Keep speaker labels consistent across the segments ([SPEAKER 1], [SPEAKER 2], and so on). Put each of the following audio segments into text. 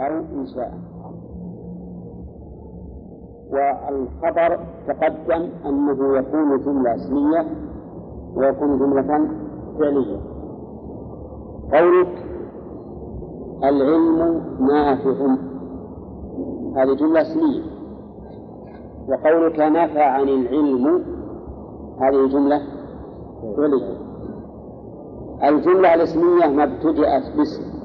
[SPEAKER 1] أو إنشاء. والخبر تقدم أنه يكون جملة اسمية ويكون جملة فعلية. قولك العلم نافع. هذه جملة اسمية. وقولك نفع عن العلم هذه جملة فعلية. الجملة الاسمية ما ابتدأت باسم.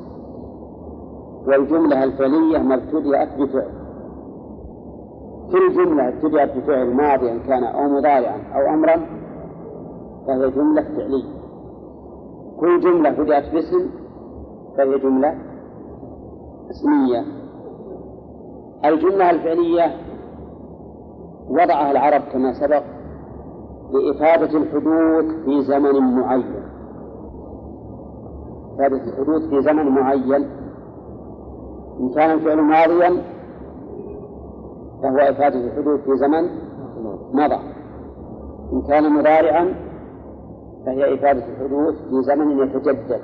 [SPEAKER 1] والجملة الفعلية ما ابتدأت بفعل. كل جملة ابتدأت بفعل ماضيا كان أو مضارعا أو أمرا فهي جملة فعلية. كل جملة بدأت باسم فهي جملة اسمية. الجملة الفعلية وضعها العرب كما سبق لإفادة الحدوث في زمن معين. إفادة الحدوث في زمن معين. إن كان الفعل ماضيا فهو إفادة الحدوث في زمن مضى. إن كان مضارعا فهي إفادة الحدوث في زمن يتجدد.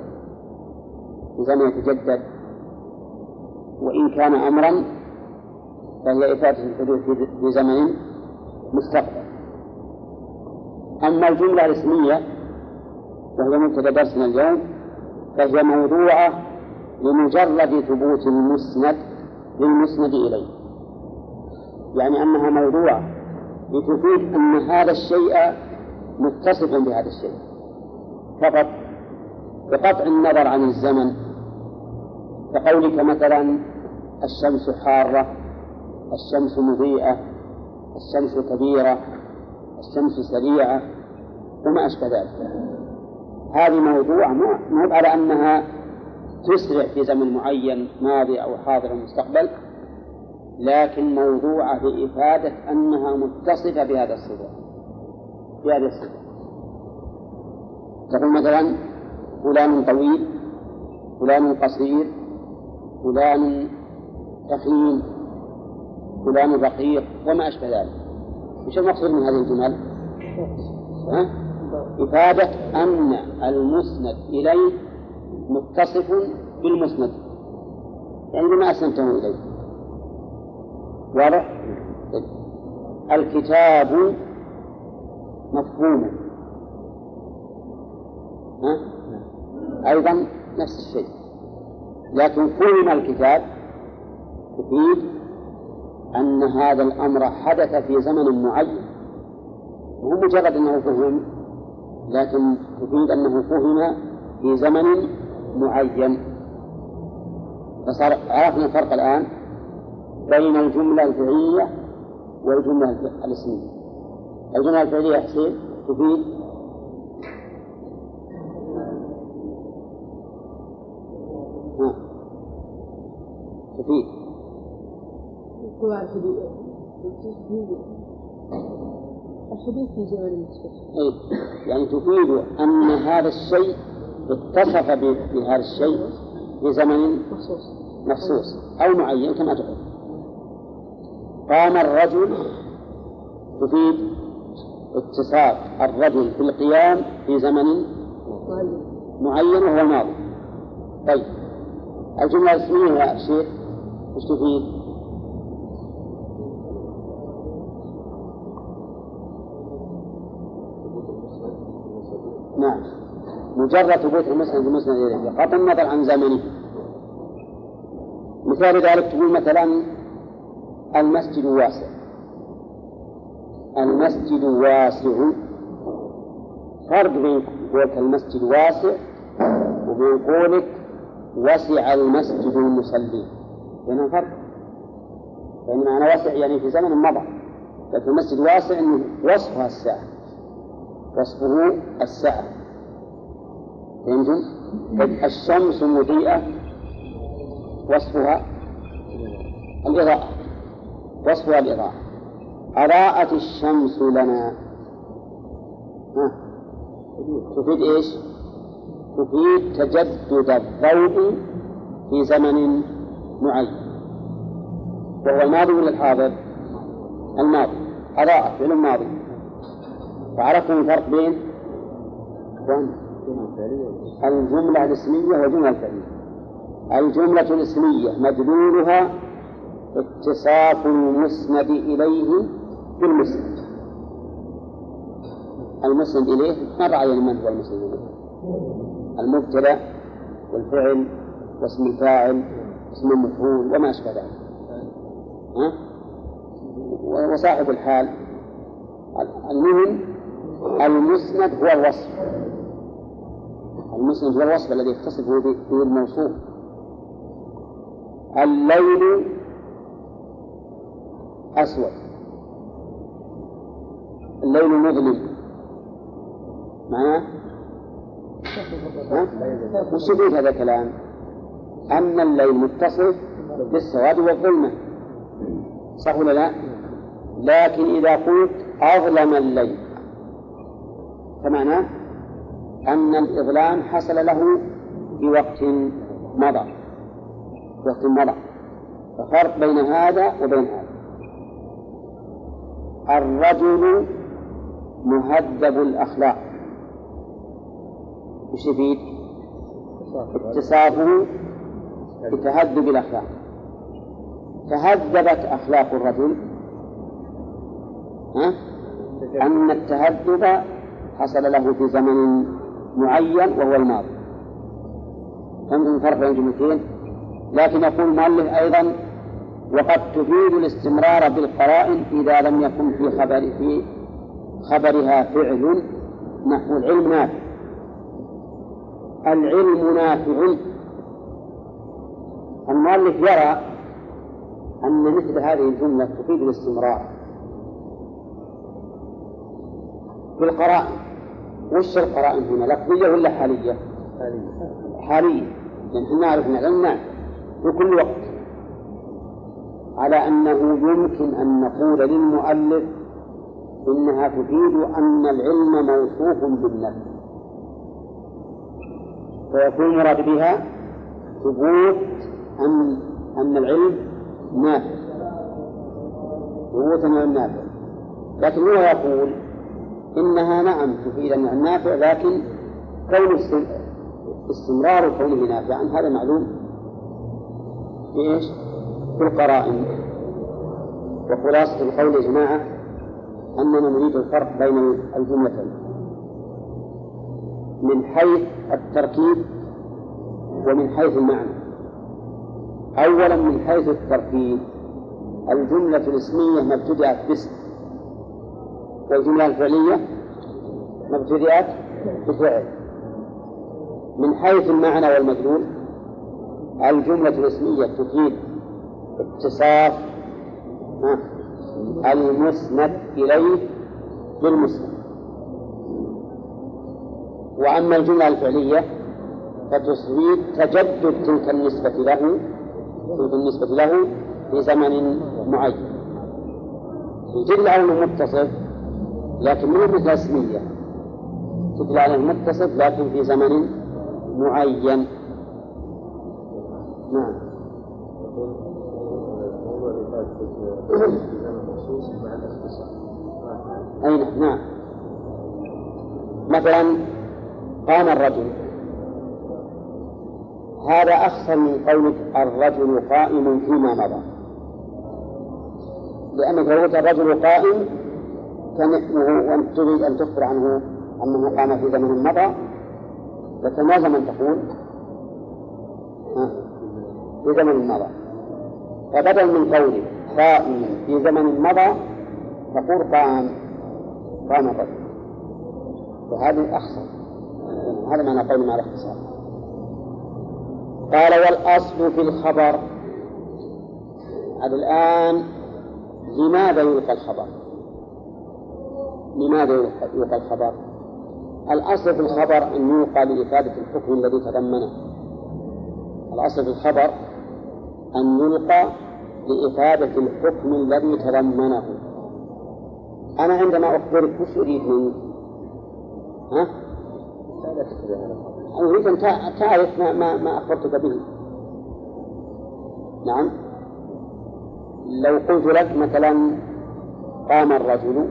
[SPEAKER 1] في زمن يتجدد. وإن كان أمرا فهي إفادة الحدوث في زمن مستقبل. أما الجملة الاسمية وهي مبتدأ درسنا اليوم فهي موضوعة لمجرد ثبوت المسند للمسند إليه. يعني أنها موضوعة لتفيد أن هذا الشيء متصف بهذا الشيء. فقط بقطع النظر عن الزمن. كقولك مثلا الشمس حارة الشمس مضيئة الشمس كبيرة الشمس سريعة وما أشبه ذلك. هذه موضوع مو على أنها تسرع في زمن معين ماضي أو حاضر أو مستقبل لكن موضوعة لإفادة أنها متصفة بهذا الصفة بهذه الصفة. تقول مثلا فلان طويل فلان قصير فلان تخين فلان رقيق وما أشبه ذلك. وش المقصود من هذه الجمل؟ إفادة أن المسند إليه متصف بالمسند. يعني بما أسندته إليه. واضح؟ الكتاب مفهوم؟ أيضا نفس الشيء. لكن فهم الكتاب تفيد أن هذا الأمر حدث في زمن معين. مو مجرد أنه فهم لكن تفيد أنه فهم في زمن معين. فصار عرفنا الفرق الآن بين الجملة الفعلية والجملة الاسمية. الجملة الفعلية حسين تفيد. تفيد.
[SPEAKER 2] الحدوث في زمن مخصوص
[SPEAKER 1] أي يعني تفيد أن هذا الشيء اتصف بهذا الشيء في زمن
[SPEAKER 2] مخصوص
[SPEAKER 1] أو معين كما تقول. قام الرجل تفيد اتصاف الرجل في القيام في زمن
[SPEAKER 2] معين
[SPEAKER 1] معين وهو الماضي طيب الجملة الاسمية يا شيخ إيش تفيد؟ مجرد ثبوت المسند المسند إليه. بغض النظر عن زمنه. مثال ذلك تقول مثلا المسجد واسع. المسجد واسع. فرق بين قولك المسجد واسع وبين قولك وسع المسجد المصلين بينهم فرق. لأن معنى واسع يعني في زمن مضى. لكن المسجد واسع أنه وصفها السعة وصفه السعة فهمتم؟ الشمس مضيئة وصفها الإضاءة وصفها الإضاءة. أضاءت الشمس لنا. ها؟ تفيد إيش؟ تفيد تجدد الضوء في زمن معين. وهو الماضي ولا الحاضر؟ الماضي. أضاءت فعل ماضي. فعرفتم الفرق بين؟ الجملة الاسمية والجملة الفعلية. الجملة الاسمية مدلولها اتصاف المسند إليه بالمسند. المسند إليه مر علينا من هو المسند إليه. المبتدأ والفعل واسم الفاعل اسم المفعول وما أشبه ذلك. ها؟ وصاحب الحال. المهم المسند هو الوصف. المسند هو الوصف الذي يتصف به الموصوف. الليل أسود. الليل مظلم معناه؟ وش يريد هذا الكلام؟ أن الليل متصف بالسواد والظلمة. صح ولا لا؟ لكن إذا قلت أظلم الليل فمعناه أن الإظلام حصل له في وقت مضى. في وقت مضى. ففرق بين هذا وبين هذا. الرجل مهذب الأخلاق. وش يفيد؟ اتصافه بتهذب الأخلاق. تهذبت أخلاق الرجل. ها؟ أن التهذب حصل له في زمن معين وهو الماضي الفرق بين الجملتين لكن يقول المؤلف أيضا وقد تفيد الاستمرار بالقرائن إذا لم يكن في خبر في خبرها فعل نحو العلم نافع. العلم نافع. المؤلف يرى أن مثل هذه الجملة تفيد الاستمرار بالقرائن وش القرائن هنا؟ لفظية ولا حالية؟ حالية. لأن إحنا نعرف العلم في كل وقت. على أنه يمكن أن نقول للمؤلف إنها تفيد أن العلم موصوف بالنفي فيكون المراد بها ثبوت أن أن العلم نافع. ثبوت أن نافع. لكن هو يقول إنها نعم تفيد النافع لكن كون استمرار كونه نافعا هذا معلوم؟ في القرائن. وخلاصة القول يا جماعة أننا نريد الفرق بين الجملتين. من حيث التركيب ومن حيث المعنى. أولا من حيث التركيب. الجملة الاسمية ما ابتدأت باسم. والجملة الفعلية ما ابتدأت بفعل من حيث المعنى والمدلول الجملة الاسمية تفيد اتصاف المسند إليه بالمسند. وأما الجملة الفعلية فتفيد تجدد تلك النسبة له تلك النسبة له في زمن معين. أنه متصف لكن مو مثل اسمية تدل على متصف لكن في زمن معين. نعم. أي نعم, نعم. مثلا قام الرجل. هذا أخصر من قولك الرجل قائم فيما مضى. لأنك قلت الرجل قائم كنحوه وأنت تريد أن تخبر عنه أنه قام في زمن مضى. لكن ما زمن تقول في زمن مضى. فبدل من قولك قائم في زمن مضى تقول قام قام الرجل وهذه أخصر هذا معنى قول مع الاختصار. قال والأصل في الخبر. الآن لماذا يلقى الخبر؟ لماذا يلقى الخبر؟ الأصل في الخبر أن يلقى لإفادة الحكم الذي تضمنه الأصل في الخبر أن يلقى لإفادة الحكم الذي تضمنه أنا عندما أخبرك وش أريد منك؟ ها؟ أريد أن تعرف ما, ما, ما أخبرتك به نعم لو قلت لك مثلا قام الرجل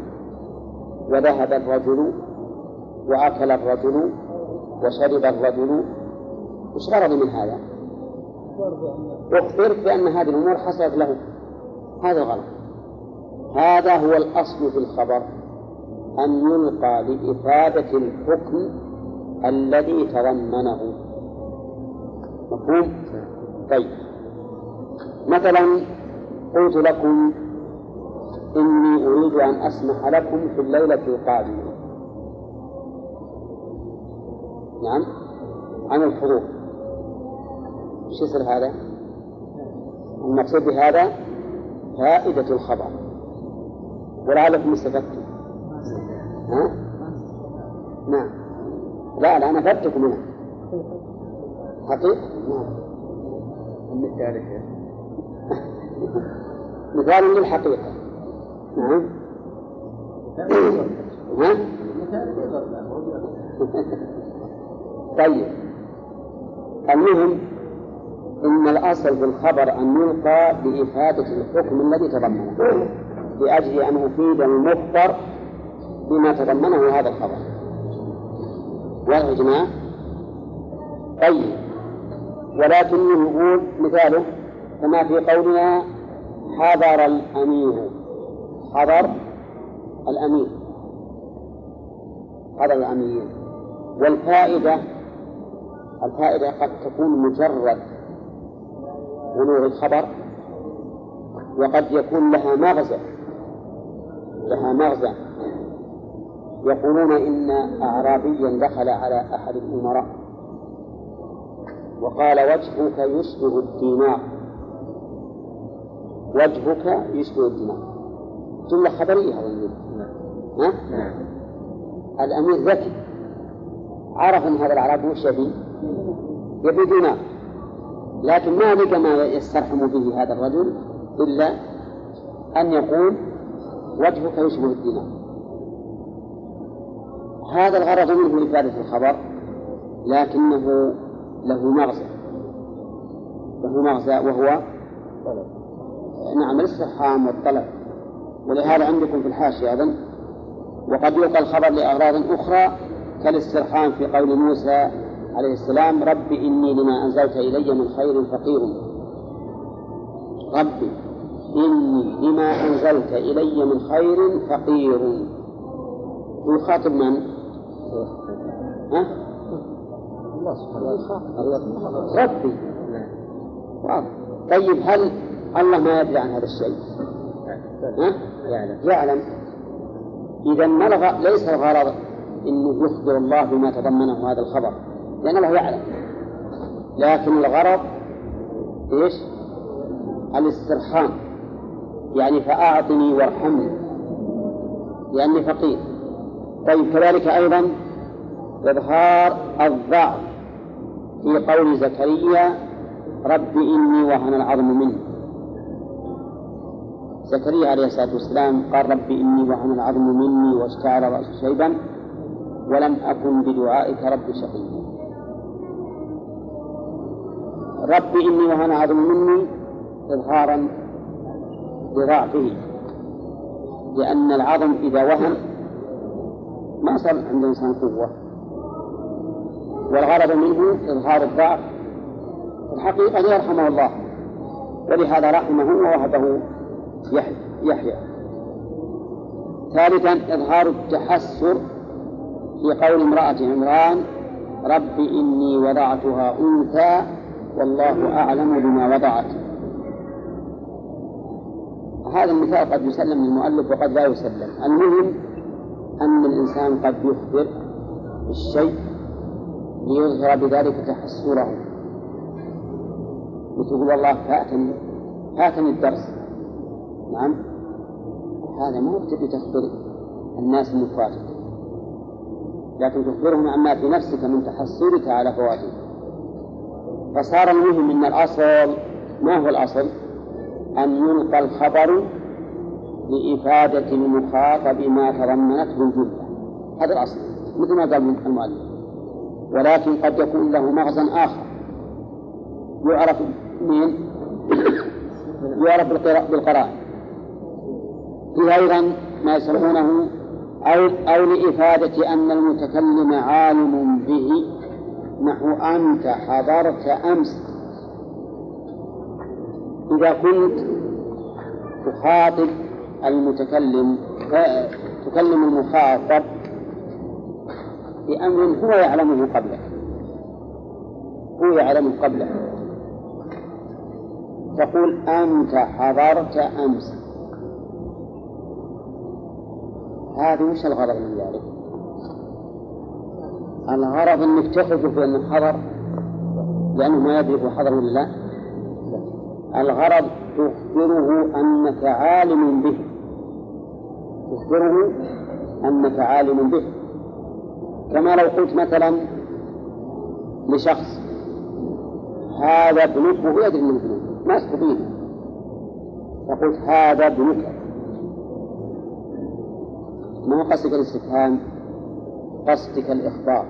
[SPEAKER 1] وذهب الرجل وأكل الرجل وشرب الرجل. وش غرضي من هذا؟ أخبر بأن هذه الأمور حصلت له. هذا غلط هذا هو الأصل في الخبر أن يلقى لإفادة الحكم الذي تضمنه. مفهوم؟ طيب. مثلا قلت لكم إني أريد أن أسمح لكم في الليلة القادمة. نعم؟ عن الحضور إيش يصير هذا؟ المقصود بهذا فائدة الخبر. ولعلكم استفدتم ها؟ نعم. لا لا أنا أفدتكم منها. حقيقة؟ نعم.
[SPEAKER 3] مثال
[SPEAKER 1] للحقيقة. نعم؟ طيب. المهم إن الأصل في الخبر أن يلقى بإفادة الحكم الذي تضمنه لأجل أن أفيد المخبر بما تضمنه هذا الخبر. واضح يا جماعة؟ طيب. ولكنه يقول مثاله كما في قولنا حضر الأمير. حضر الأمير. حضر الأمير. والفائدة الفائدة قد تكون مجرد بلوغ الخبر وقد يكون لها مغزى. لها مغزى. يقولون إن أعرابيا دخل على أحد الأمراء. وقال وجهك يشبه الدينار وجهك يشبه الدينار جملة خبرية هذا ها؟ نعم. الأمير ذكي. عرف أن هذا الأعرابي وش يبي؟ يبي دينار لكن ما لقى ما يسترحم به هذا الرجل إلا أن يقول وجهك يشبه الدينار. هذا الغرض منه إفادة الخبر لكنه له مغزى. له مغزى وهو نعم الاستفهام والطلب. ولهذا عندكم في الحاشية أيضا وقد يلقى الخبر لأغراض أخرى كالاسترحام في قول موسى عليه السلام رب إني لما أنزلت إلي من خير فقير رب إني لما أنزلت إلي من خير فقير يخاطب من؟ ها؟ الله سبحانه وتعالى ربي واضح طيب هل الله ما يدري عن هذا الشيء؟ ها؟ يعلم. يعلم. إذا ما ليس الغرض أنه يخبر الله بما تضمنه هذا الخبر لأن الله يعلم. لكن الغرض إيش؟ الاسترحام يعني فأعطني وارحمني. لأني فقير. طيب كذلك أيضا إظهار الضعف في قول زكريا رب إني وهن العظم مني زكريا عليه الصلاة والسلام قال رب إني وهن العظم مني واشتعل رأس شيبا ولم أكن بدعائك رب شقيا رب إني وهن عظم مني إظهارا لضعفه لأن العظم إذا وهن ما صار عند الإنسان قوة. والغرض منه إظهار الضعف الحقيقة ليرحمه الله ولهذا رحمه ووهبه. يحيى ثالثا إظهار التحسر في قول امرأة عمران رب إني وضعتها أنثى والله أعلم بما وضعت. هذا المثال قد يسلم للمؤلف وقد لا يسلم. المهم أن الإنسان قد يخبر بالشيء ليظهر بذلك تحسره. وتقول والله فاتني فاتني الدرس. نعم. هذا ما تبي تخبر الناس انك فاتك. لكن تخبرهم عما في نفسك من تحسرك على فواتك. فصار المهم إن الأصل ما هو الأصل؟ أن يلقى الخبر لإفادة المخاطب ما تضمنته الجملة. هذا الأصل مثل ما قال المؤلف. ولكن قد يكون له مغزى آخر. يعرف من؟ يعرف بالقرائن فيه أيضا ما يسمونه أو أو لإفادة أن المتكلم عالم به نحو أنت حضرت أمس. إذا كنت تخاطب المتكلم تكلم المخاطب بأمر هو يعلمه قبله هو يعلمه قبله تقول أنت حضرت أمس. هذه وش الغرض من ذلك؟ الغرض إنك تخرج في انه حضر لأنه ما يدري هو حضر ولا لا. الغرض تخبره أنك عالم به. تخبره أنك عالم به. كما لو قلت مثلا لشخص هذا ابنك وهو يدري إنه ابنك. ما استفيد فقلت هذا ابنك. ما قصدك الاستفهام؟ قصدك الإخبار.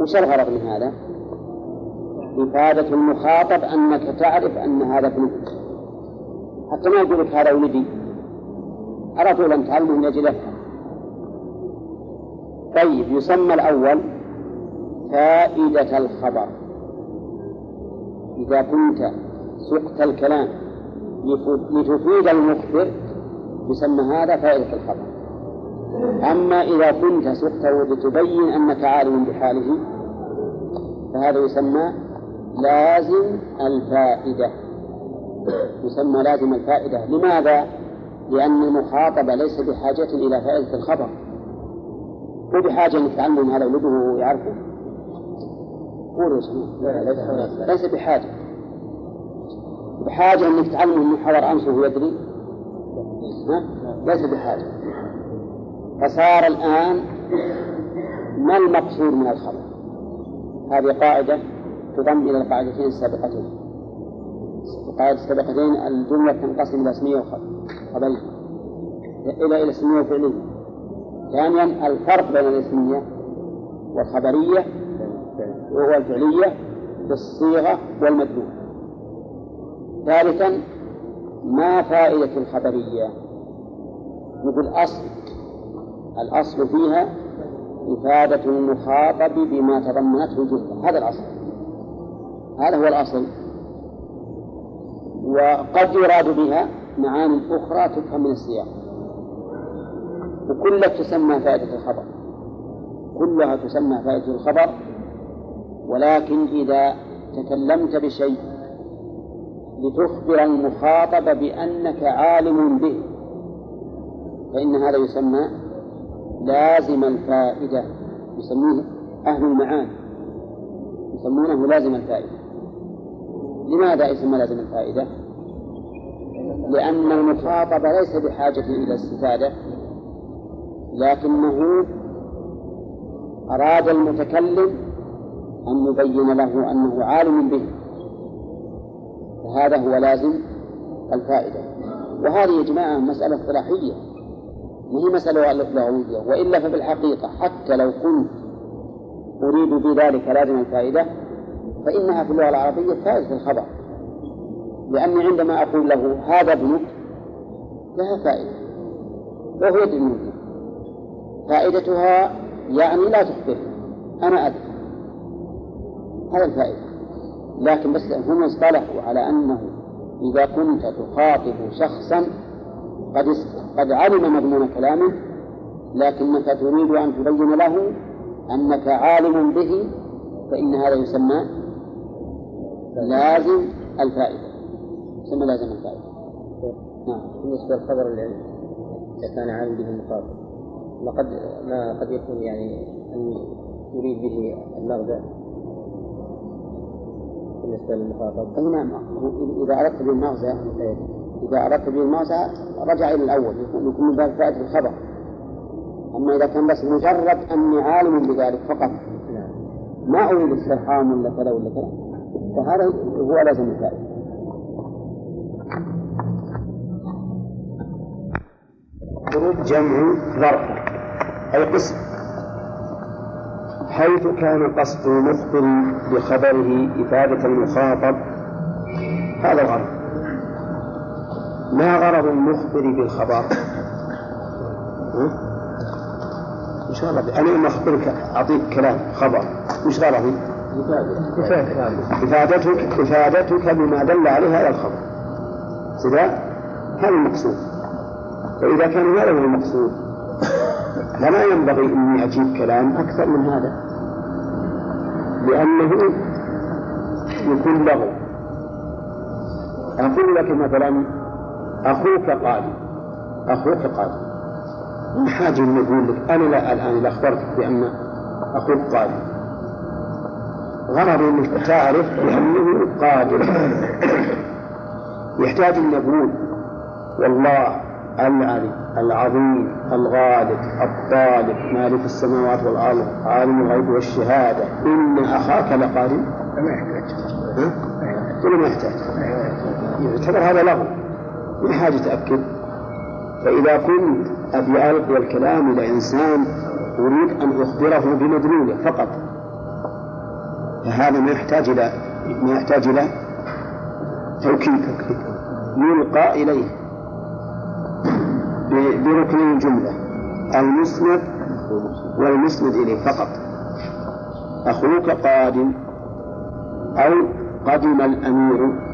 [SPEAKER 1] وش الغرض من هذا؟ إفادة المخاطب أنك تعرف أن هذا ابنك. حتى ما يقول لك هذا ولدي. طول أن تعلمه من أجل طيب يسمى الأول فائدة الخبر. إذا كنت سقت الكلام لتفيد المخبر يسمى هذا فائدة الخبر. أما إذا كنت سقته لتبين أنك عالم بحاله فهذا يسمى لازم الفائدة. يسمى لازم الفائدة. لماذا؟ لأن المخاطب ليس بحاجة إلى فائدة الخبر. هو بحاجة أن يتعلم هذا ولده ويعرفه قولوا ليس بحاجة. بحاجة أنك تعلم أنه حضر أمس وهو يدري؟ ليس بحاجة. فصار الآن ما المقصود من الخبر؟ هذه قاعدة تضم إلى القاعدتين السابقتين. القاعدة السابقتين الجملة تنقسم إلى اسمية وخبرية إلى إلى اسمية وفعلية. ثانيا الفرق بين الاسمية والخبرية وهو الفعلية في الصيغة والمدلول. ثالثا ما فائدة الخبرية؟ نقول أصل. الأصل فيها إفادة المخاطب بما تضمنته الجملة هذا الأصل. هذا هو الأصل. وقد يراد بها معاني أخرى تفهم من السياق. وكلها تسمى فائدة الخبر. كلها تسمى فائدة الخبر. ولكن إذا تكلمت بشيء لتخبر المخاطب بأنك عالم به. فإن هذا يسمى لازم الفائدة يسميه أهل المعاني يسمونه لازم الفائدة. لماذا يسمى لازم الفائدة؟ لأن المخاطب ليس بحاجة إلى الاستفادة لكنه أراد المتكلم أن يبين له أنه عالم به. فهذا هو لازم الفائدة. وهذه يا جماعة مسألة اصطلاحية ما هي مسألة لغوية وإلا ففي الحقيقة حتى لو كنت أريد بذلك لازم الفائدة فإنها في اللغة العربية فائدة الخبر. لأني عندما أقول له هذا ابنك لها فائدة. وهو منه فائدتها يعني لا تخبرني. أنا أدري. هذا الفائدة. لكن بس هم اصطلحوا على أنه إذا كنت تخاطب شخصا قد قد علم مضمون كلامه لكنك تريد أن تبين له أنك عالم به فإن هذا يسمى لازم الفائدة. يسمى لازم الفائدة.
[SPEAKER 4] نعم. بالنسبة للخبر العلم إذا كان عالم به المخاطب ما قد ما قد يكون يعني أن يريد به المغزى؟ بالنسبة للمخاطب.
[SPEAKER 1] أي نعم. إذا أردت بالمغزى إذا أردت بالمغزى رجع إلى الأول يكون من باب فائدة الخبر. أما إذا كان بس مجرد أني عالم بذلك فقط.
[SPEAKER 4] نعم.
[SPEAKER 1] ما أريد استرحام ولا كذا ولا كذا. فهذا هو لازم الفائدة. جمع ظرف أي قسم. حيث كان قصد المخبر بخبره إفادة المخاطب. هذا الغرض. ما غرض المخبر بالخبر؟ إن شاء الله. أنا لما أخبرك أعطيك كلام خبر. وش غرضي؟ إفادتك إفادتك بما دل عليه هذا الخبر. كذا هذا المقصود. فإذا كان هذا هو المقصود فلا ينبغي أني أجيب كلام أكثر من هذا. لأنه يكون لغو أقول لك مثلا أخوك قادم أخوك قادم ما حاجة أن أقول لك؟ أنا لا الآن إذا أخبرتك بأن أخوك قادم غرض أنك تعرف بأنه قادم يحتاج أن نقول والله العلي العظيم الغالب الطالب مالك السماوات والأرض عالم الغيب والشهادة. إن أخاك لقادم
[SPEAKER 5] ما يحتاج.
[SPEAKER 1] ها؟ ما يحتاج. يعتبر هذا لغو ما حاجة تأكد؟ فإذا كنت أبي ألقي الكلام إلى إنسان أريد أن أخبره بمدلوله فقط فهذا ما يحتاج إلى ما يحتاج إلى توكيد. يلقى إليه. بركن الجملة. المسند والمسند إليه فقط. أخوك قادم أو قدم الأمير.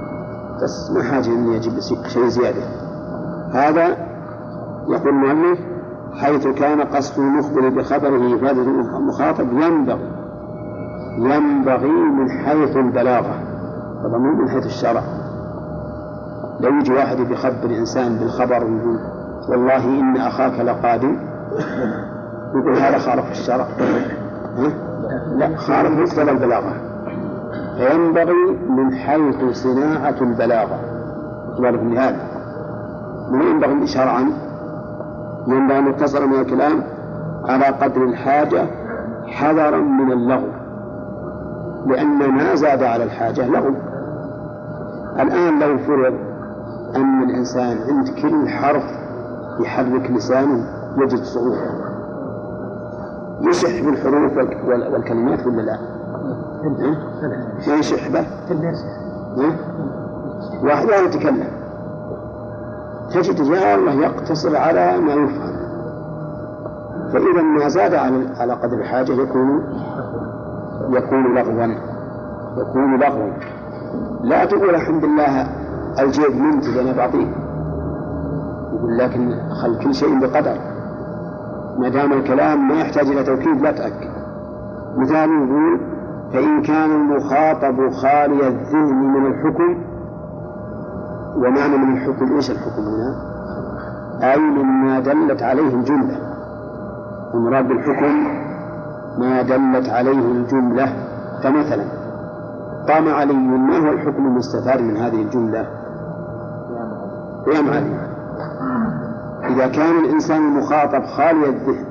[SPEAKER 1] بس ما حاجة أن يجب شيء زيادة. هذا يقول المؤلف حيث كان قصد المخبر بخبره إفادة المخاطب ينبغي ينبغي من حيث البلاغة. طبعا من حيث الشرع. لو يجي واحد بيخبر إنسان بالخبر ويقول والله إن أخاك لقادم يقول هذا خالف الشرع؟ لا خالف مقتضى البلاغة. فينبغي من حيث صناعة البلاغة. بالك من هذا. ما ينبغي شرعا؟ ينبغي أن يقتصر من الكلام على قدر الحاجة حذرا من اللغو. لأن ما زاد على الحاجة لغو. الآن لو فرض أن الإنسان عند كل حرف يحرك لسانه يجد صعوبة. يشح بالحروف والكلمات ولا لا؟ ما يشح به؟ واحد لا يتكلم تجد يا الله يقتصر على ما يفهم. فإذا ما زاد على على قدر الحاجة يكون يكون لغوا يكون لغوا. لا تقول الحمد لله الجيب منتج أنا بعطيه يقول لكن خل كل شيء بقدر. ما دام الكلام ما يحتاج إلى توكيد لا تأكد. مثال يقول فإن كان المخاطب خالي الذهن من الحكم ومعنى من الحكم إيش الحكم هنا؟ أي مما دلت عليه الجملة. المراد بالحكم ما دلت عليه الجملة. فمثلا قام علي ما هو الحكم المستفاد من هذه الجملة؟ قيام علي إذا كان الإنسان المخاطب خالي الذهن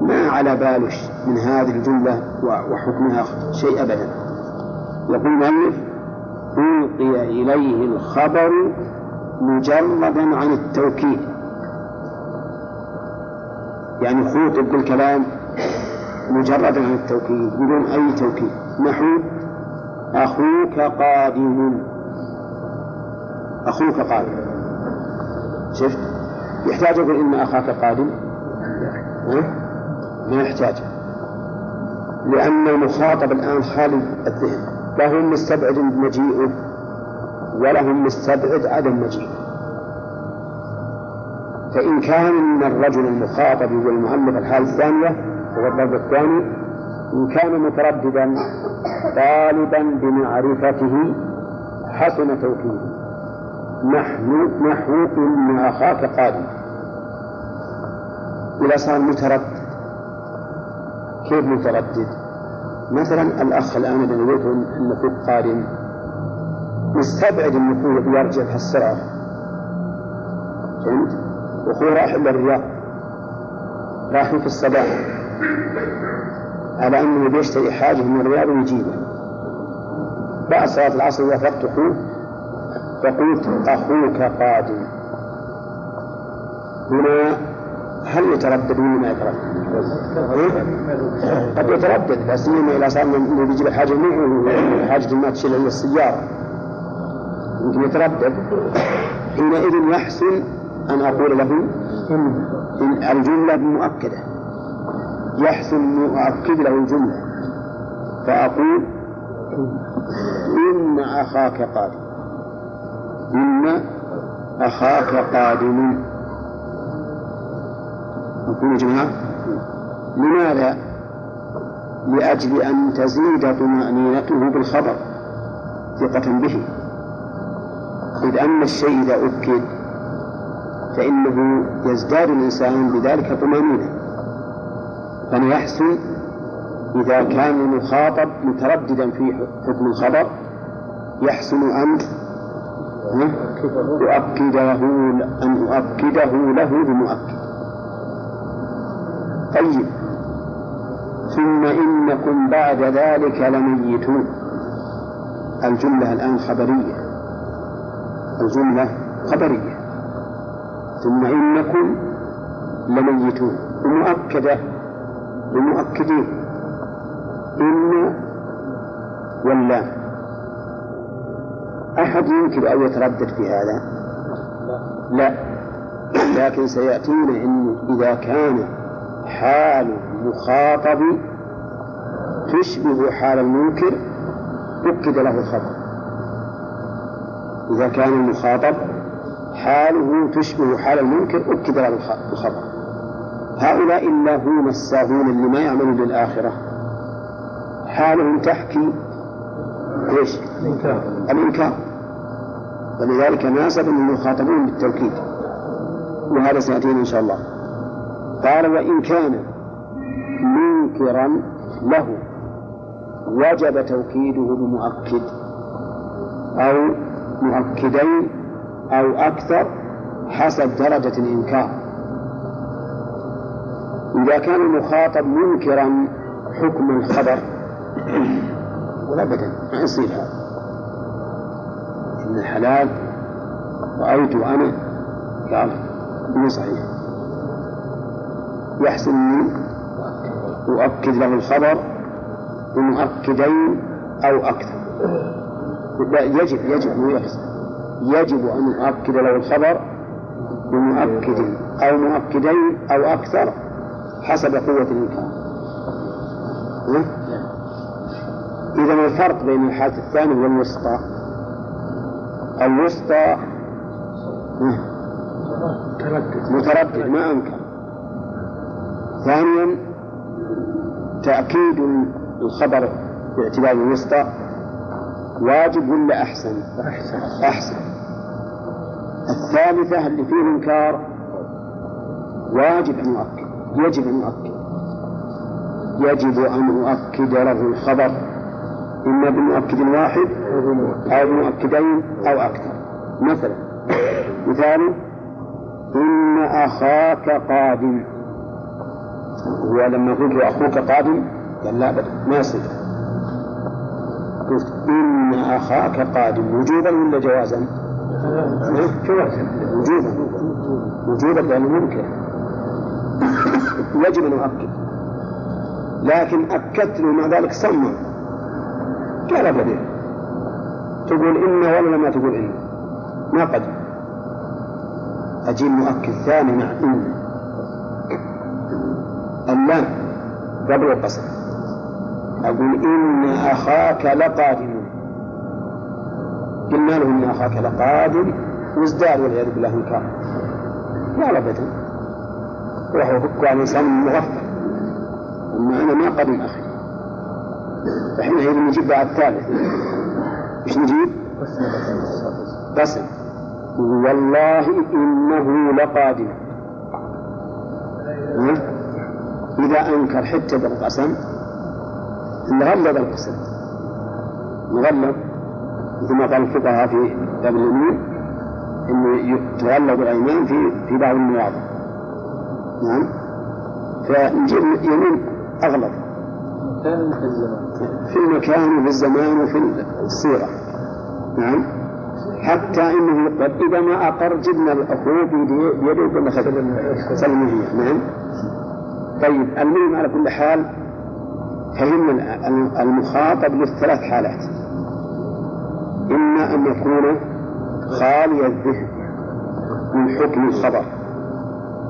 [SPEAKER 1] ما على باله من هذه الجملة وحكمها شيء أبدا. يقول المؤلف ألقي إليه الخبر مجردا عن التوكيد. يعني خوطب بالكلام مجردا عن التوكيد بدون أي توكيد. نحو أخوك قادم. أخوك قادم. شفت؟ يحتاج يقول إن أخاك قادم؟ ما يحتاج لأن المخاطب الآن خالي الذهن. لهم مستبعد مجيئه ولهم مستبعد عدم مجيئه. فإن كان من الرجل المخاطب والمؤلف الحالة الثانية هو الضرب الثاني. إن كان مترددا طالبا بمعرفته حسن توكيده. نحن نحو إن أخاك قادم. إذا صار متردد كيف متردد؟ مثلا الأخ الآن نويت أن أخوك قادم مستبعد أخوه يرجع في السرعة فهمت؟ وأخوه رايح إلى الرياض. رايح في الصباح. على أنه بيشتري حاجة من الرياض ويجيبه بعد صلاة العصر وافقت أخوه فقلت أخوك قادم. هنا هل يتردد ولا ما يتردد؟ قد يتردد لا سيما إذا صار انه بيجيب الحاجة معه حاجة ما تشيل إلا السيارة. يمكن يتردد. حينئذ يحسن أن أقول له إن الجملة مؤكدة. يحسن أن أؤكد له الجملة. فأقول إن أخاك قادم. إن أخاك قادم. يا جماعة لماذا؟ لأجل أن تزيد طمأنينته بالخبر ثقة به. إذ أن الشيء إذا أكد فإنه يزداد الإنسان بذلك طمأنينة. فليحسن إذا كان المخاطب مترددا في حكم الخبر يحسن أن أؤكده أن أؤكده له بمؤكد. طيب. ثم إنكم بعد ذلك لميتون. الجملة الآن خبرية. الجملة خبرية. ثم إنكم لميتون. ومؤكدة بمؤكدين إن ولا. أحد يمكن أن يتردد في هذا؟ لا. لكن سيأتينا إن إذا كان حال المخاطب تشبه حال المنكر أكد له الخبر. إذا كان المخاطب حاله تشبه حال المنكر أكد له الخبر. هؤلاء اللاهون الساهون اللي ما يعملون للآخرة حالهم تحكي إيش؟ الإنكار. الإنكار. ولذلك ناسب أن يخاطبون بالتوكيد. وهذا سيأتينا إن شاء الله. قال وإن كان منكرا له وجب توكيده بمؤكد أو مؤكدين أو أكثر حسب درجة الإنكار. إذا كان المخاطب منكرا حكم الخبر. ولا أبدا ما يصير هذا. إن الحلال رأيت أنا قال مو صحيح. يحسن لي أؤكد له الخبر بمؤكدين أو أكثر. يجب يجب مو يحسن. يجب أن أؤكد له الخبر بمؤكد أو مؤكدين أو أكثر حسب قوة الإمكان إذا الفرق بين الحالة الثانية والوسطى. الوسطى متردد ما أنكر. ثانيا تأكيد الخبر باعتبار الوسطى واجب ولا أحسن؟ أحسن. أحسن. الثالثة اللي فيه إنكار واجب أن يؤكد يجب أن يؤكد يجب أن أؤكد له الخبر. إما بمؤكد واحد أو بمؤكدين أو أكثر. مثلا مثال إن أخاك قادم. هو لما قلت له أخوك قادم؟ قال لا أبدا. ما يصير؟ قلت إن أخاك قادم. وجوبا ولا جوازا؟ جوازا. وجوبا. وجوبا لأنه ممكن. يجب أن أؤكد. لكن أكدت له مع ذلك صمم قال أبدا. تقول إن ولا ما تقول إن. ما قدم أجيب مؤكد ثاني مع إن. اللام قبل القصر. أقول إن أخاك لقادم. قلنا له إن أخاك لقادم وازداد والعياذ بالله إنكار لا أبدا وهو على الإنسان مغفل. أما أنا ما قدم أخي فحينئذ نجيب بعد الثالث. إيش نجيب؟ قسم والله إنه لقادم. إذا أنكر حتى بالقسم غلظ القسم. مغلظ. مثل ما قال الفقهاء في باب اليمين انه تغلظ الأيمان في في بعض المواضع نعم. فنجيب يمين أغلظ. في المكان وفي الزمان وفي الصيغه نعم. حتى إنه يقول إذا ما أقر جبنا الأخوة بيده وقلنا سلموا نعم. طيب المهم على كل حال فهمنا المخاطب له ثلاث حالات. إما أن يكون خالي الذهن من حكم الخبر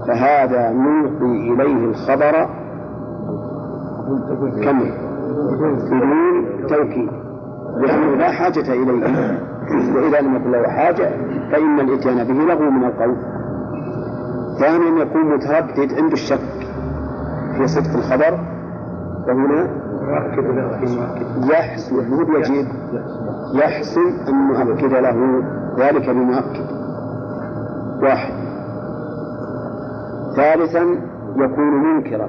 [SPEAKER 1] فهذا نلقي إليه الخبر كم؟ بدون توكيد. لأنه لا حاجة إليه. وإذا لم يكن له حاجة فإن الإتيان به لغو من القول. ثانيا يكون متردد عنده الشك. في صدق الخبر فهنا يحسن مو يجب يحسن أن نؤكد له ذلك بمؤكد. واحد. ثالثا يكون منكرا.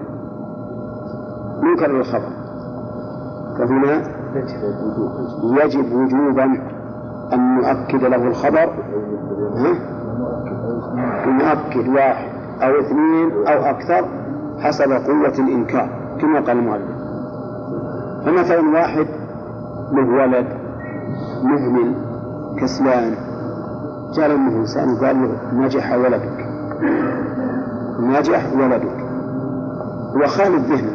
[SPEAKER 1] منكر للخبر فهنا يجب وجوبا أن نؤكد له الخبر. نؤكد واحد. أو اثنين أو أكثر. حسب قوة الإنكار كما قال المؤلف. فمثلا واحد له ولد مهمل كسلان. جاء له إنسان وقال له نجح ولدك. نجح ولدك. هو خالي الذهن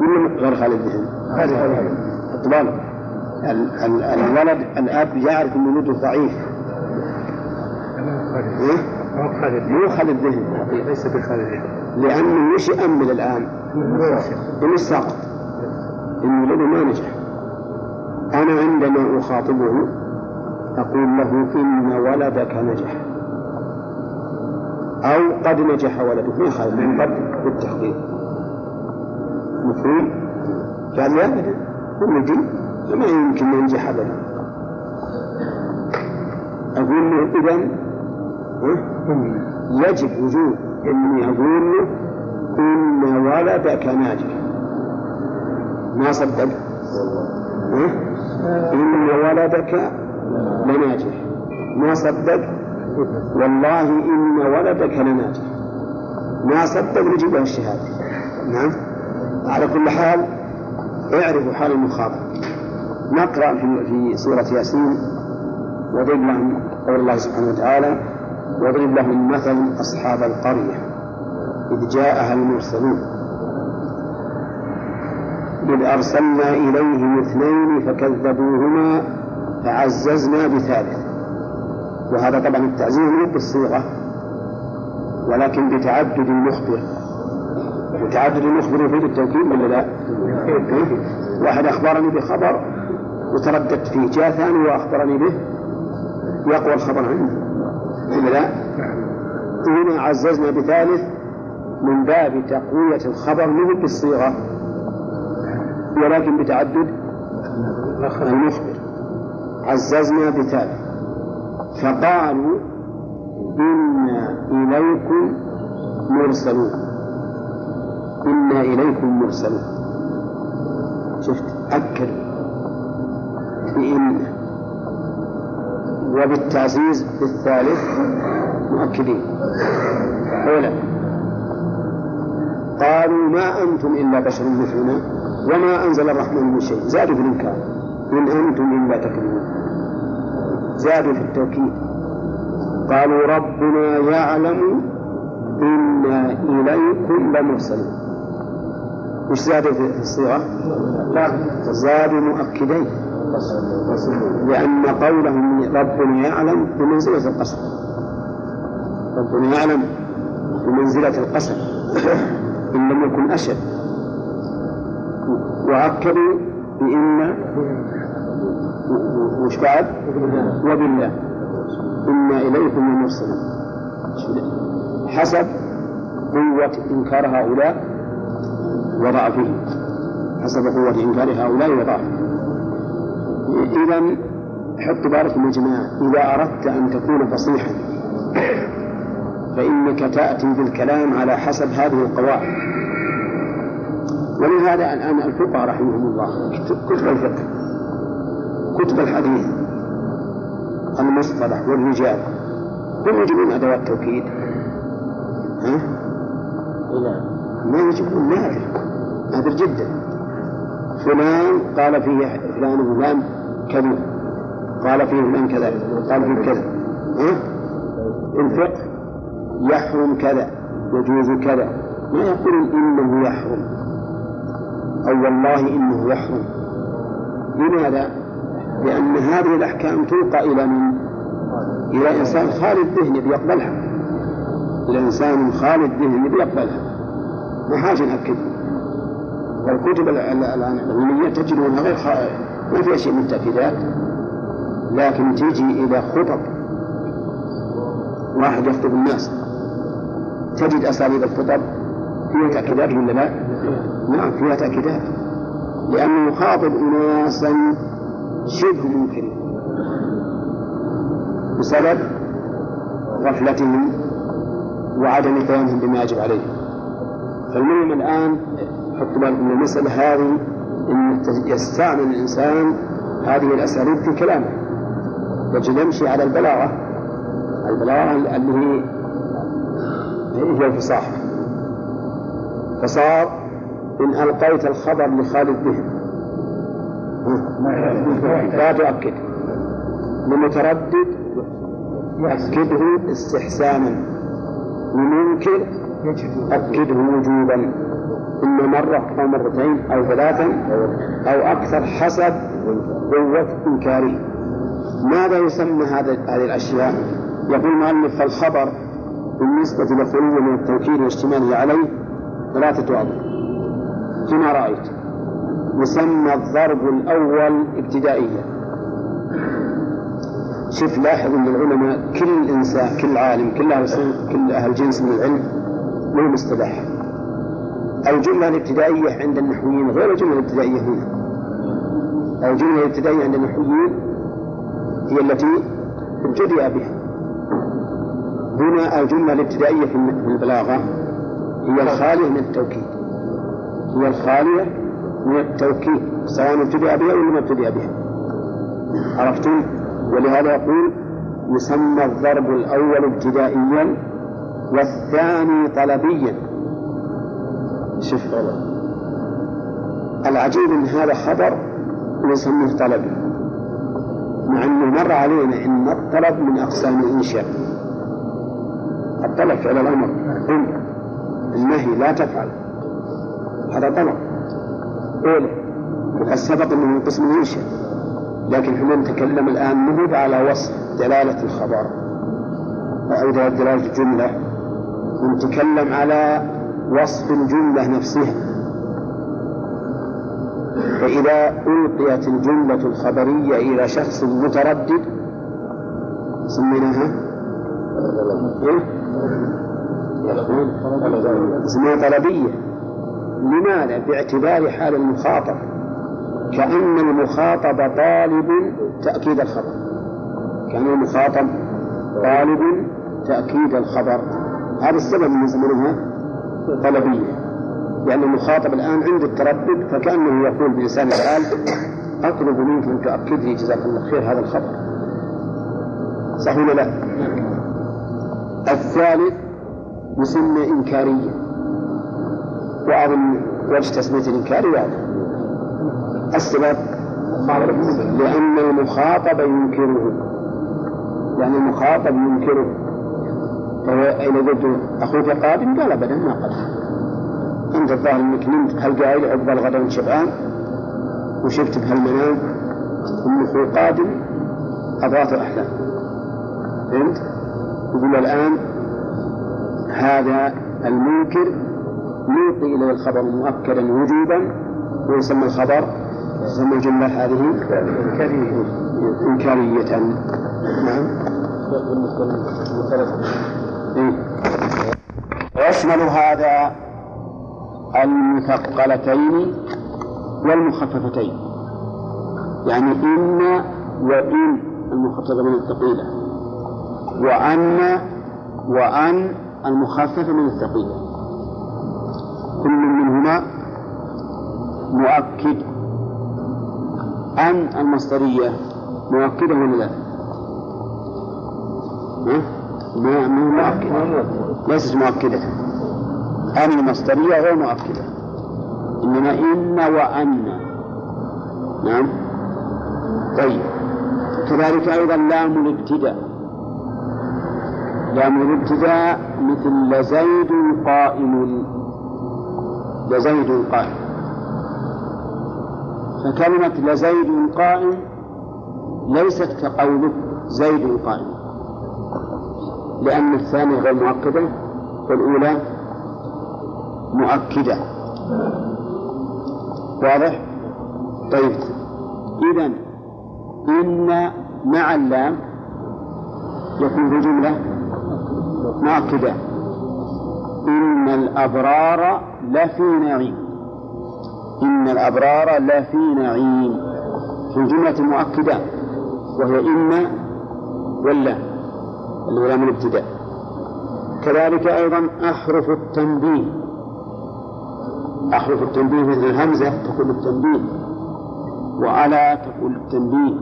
[SPEAKER 1] ولا غير خالي الذهن؟ طبعا الولد الأب يعرف إن ولده ضعيف. مو خالي الذهن
[SPEAKER 5] ليس بخالي الذهن
[SPEAKER 1] لأنه وش يامل الآن؟ انه سقط إن ولده ما نجح. أنا عندما أخاطبه أقول له إن ولدك نجح. أو قد نجح ولدك. ما يخالف من قد بالتحقيق. مفهوم؟ قال لا ابدا ولدي ما يمكن ينجح ابدا. أقول له اذا يجب وجود إني أقول له إن ولدك ناجح. ما صدق؟ إن ولدك لناجح. ما صدق؟ والله إن ولدك لناجح. ما صدق؟ نجيب له الشهادة. نعم؟ على كل حال اعرفوا حال المخاطب. نقرأ في في سورة ياسين واضرب لهم قول الله سبحانه وتعالى واضرب لهم مثل أصحاب القرية إذ جاءها المرسلون إذ أرسلنا إليهم اثنين فكذبوهما فعززنا بثالث وهذا طبعا التعزيز مو بالصيغة ولكن بتعدد المخبر وتعدد المخبر يفيد التوكيد ولا لا؟ واحد أخبرني بخبر وترددت فيه جاء ثاني وأخبرني به يقوى الخبر عنده لا؟ هنا عززنا بثالث من باب تقوية الخبر مو بالصيغة ولكن بتعدد المخبر. عززنا بثالث فقالوا إنا إليكم مرسلون. إنا إليكم مرسلون. شفت؟ أكد بإن وبالتعزيز بالثالث مؤكدين. أولا قالوا ما أنتم إلا بشر مثلنا وما أنزل الرحمن من شيء. زادوا في الإنكار. إن أنتم إلا تكذبون. زادوا في التوكيد. قالوا ربنا يعلم إنا إليكم لمرسلون. وش زادوا في الصيغة؟ زادوا مؤكدين. لأن قولهم ربنا يعلم بمنزلة القسم ربنا يعلم بمنزلة القسم إن لم يكن أشد. وأكدوا بإن وش بعد؟ وبالله إنا إليكم المرسلون حسب قوة إنكار هؤلاء وضعفهم حسب قوة إنكار هؤلاء وضعفهم إذا حط بالكم يا جماعة. إذا أردت أن تكون فصيحا فإنك تأتي بالكلام على حسب هذه القواعد. ولهذا الآن الفقهاء رحمهم الله كتب الفقه كتب الحديث المصطلح والرجال. هم يجيبون أدوات توكيد ها؟ ما يجيبون نادر نادر جدا. فلان قال فيه فلان وفلان. كذب قال فيه فلان كذا. قال فيه كذا. ها؟ الفقه يحرم كذا يجوز كذا. ما يقول إنه يحرم. أو والله إنه يحرم. لماذا؟ لأن هذه الأحكام تلقى إلى من؟ إلى إنسان خالي الذهن بيقبلها إلى إنسان خالي الذهن بيقبلها ما حاجة نأكد والكتب العلمية تجدونها غير ما فيها شيء من التأكيدات. لكن تيجي إلى خطب واحد يخطب الناس تجد أساليب الخطب فيها تأكيدات ولا لا؟ نعم فيها تأكيدات. لأنه يخاطب أناسا شبه ممكن. بسبب غفلتهم وعدم قيامهم بما يجب عليهم. فالمهم الآن حط بالكم المسألة هذه أن يستعمل الإنسان هذه الأساليب في كلامه يجب يمشي على البلاغة البلاغة اللي هي هي الفصاحة. فصار إن ألقيت الخبر لخالد به. لا تؤكد. لمتردد أكده استحسانا. لمنكر أكده وجوبا. إما مرة أو مرتين أو ثلاثا أو أكثر حسب قوة إنكاره. ماذا يسمى هذه الأشياء؟ يقول المؤلف فالخبر بالنسبة لخلوه من التوكيد واشتماله عليه ثلاثة أضرب كما رأيت يسمى الضرب الأول ابتدائيا. شوف لاحظ أن العلماء كل إنسان كل عالم كل أهل كل أهل جنس من العلم له مصطلح الجملة الابتدائية عند النحويين غير الجملة الابتدائية هنا. الجملة الابتدائية عند النحويين هي التي ابتدأ بها. هنا الجملة الابتدائية في البلاغة هي الخالية من التوكيد. هي الخالية من التوكيد سواء ابتدأ بها ولا ما ابتدأ بها. عرفتم؟ ولهذا يقول يسمى الضرب الأول ابتدائيا والثاني طلبيا. شوف العجيب إن هذا خبر ويسميه طلبي مع إنه مر علينا إن الطلب من أقسام الإنشاء. الطلب فعل الأمر النهي لا تفعل. هذا طلب. أولى وقد سبق انه من قسم الإنشاء لكن إحنا نتكلم الآن نهب على وصف دلالة الخبر. أو دلالة الجملة. ونتكلم على وصف الجملة نفسها. فإذا ألقيت الجملة الخبرية إلى شخص متردد سميناها؟ إيه؟ اسمها طلبية. لماذا؟ باعتبار حال المخاطب. كأن المخاطب طالب تأكيد الخبر. كأن المخاطب طالب تأكيد الخبر. هذا السبب من يسمونها طلبية. لأن المخاطب الآن عند التردد فكأنه يقول بلسان الحال أطلب منك أن تؤكد لي جزاك الله خير هذا الخبر. صح ولا لا؟ الثالث يسمى إنكارية. وأظن وجه تسمية الإنكار واضح. السبب؟ لأن المخاطب ينكره. لأن المخاطب ينكره. إذا قلت أخوك قادم قال أبدا ما قدم أنت الظاهر أنك نمت بهالقايل عقب الغداء شبعان وشفت بهالمنام أن أخوي قادم أضغاث أحلام فهمت؟ يقول الآن هذا المنكر نلقي إليه الخبر مؤكدا وجوبا ويسمى الخبر يسمى الجملة هذه إنكارية. نعم. ويشمل هذا المثقلتين والمخففتين. يعني إن وإن المخففة من الثقيلة وأن وأن المخففة من الثقيلة. كل منهما مؤكد. أن المصدرية مؤكدة ولا لا؟ ما ما مؤكدة. ليست مؤكدة. أن المصدرية غير مؤكدة. إنما إن وأن. نعم. طيب. كذلك أيضا لام الابتداء. لام الابتداء مثل لزيد قائم. لزيد قائم. فكلمة لزيد قائم ليست كقولك زيد قائم. لأن الثانية غير مؤكدة والأولى مؤكدة. واضح؟ طيب. إذا إن مع اللام يكون في جملة مؤكدة. إن الأبرار لفي نعيم. إن الأبرار لفي نعيم. في الجملة مؤكدة وهي إن ولا. هو من الابتداء كذلك أيضا أحرف التنبيه. أحرف التنبيه مثل الهمزة تقول التنبيه. وعلى تقول التنبيه.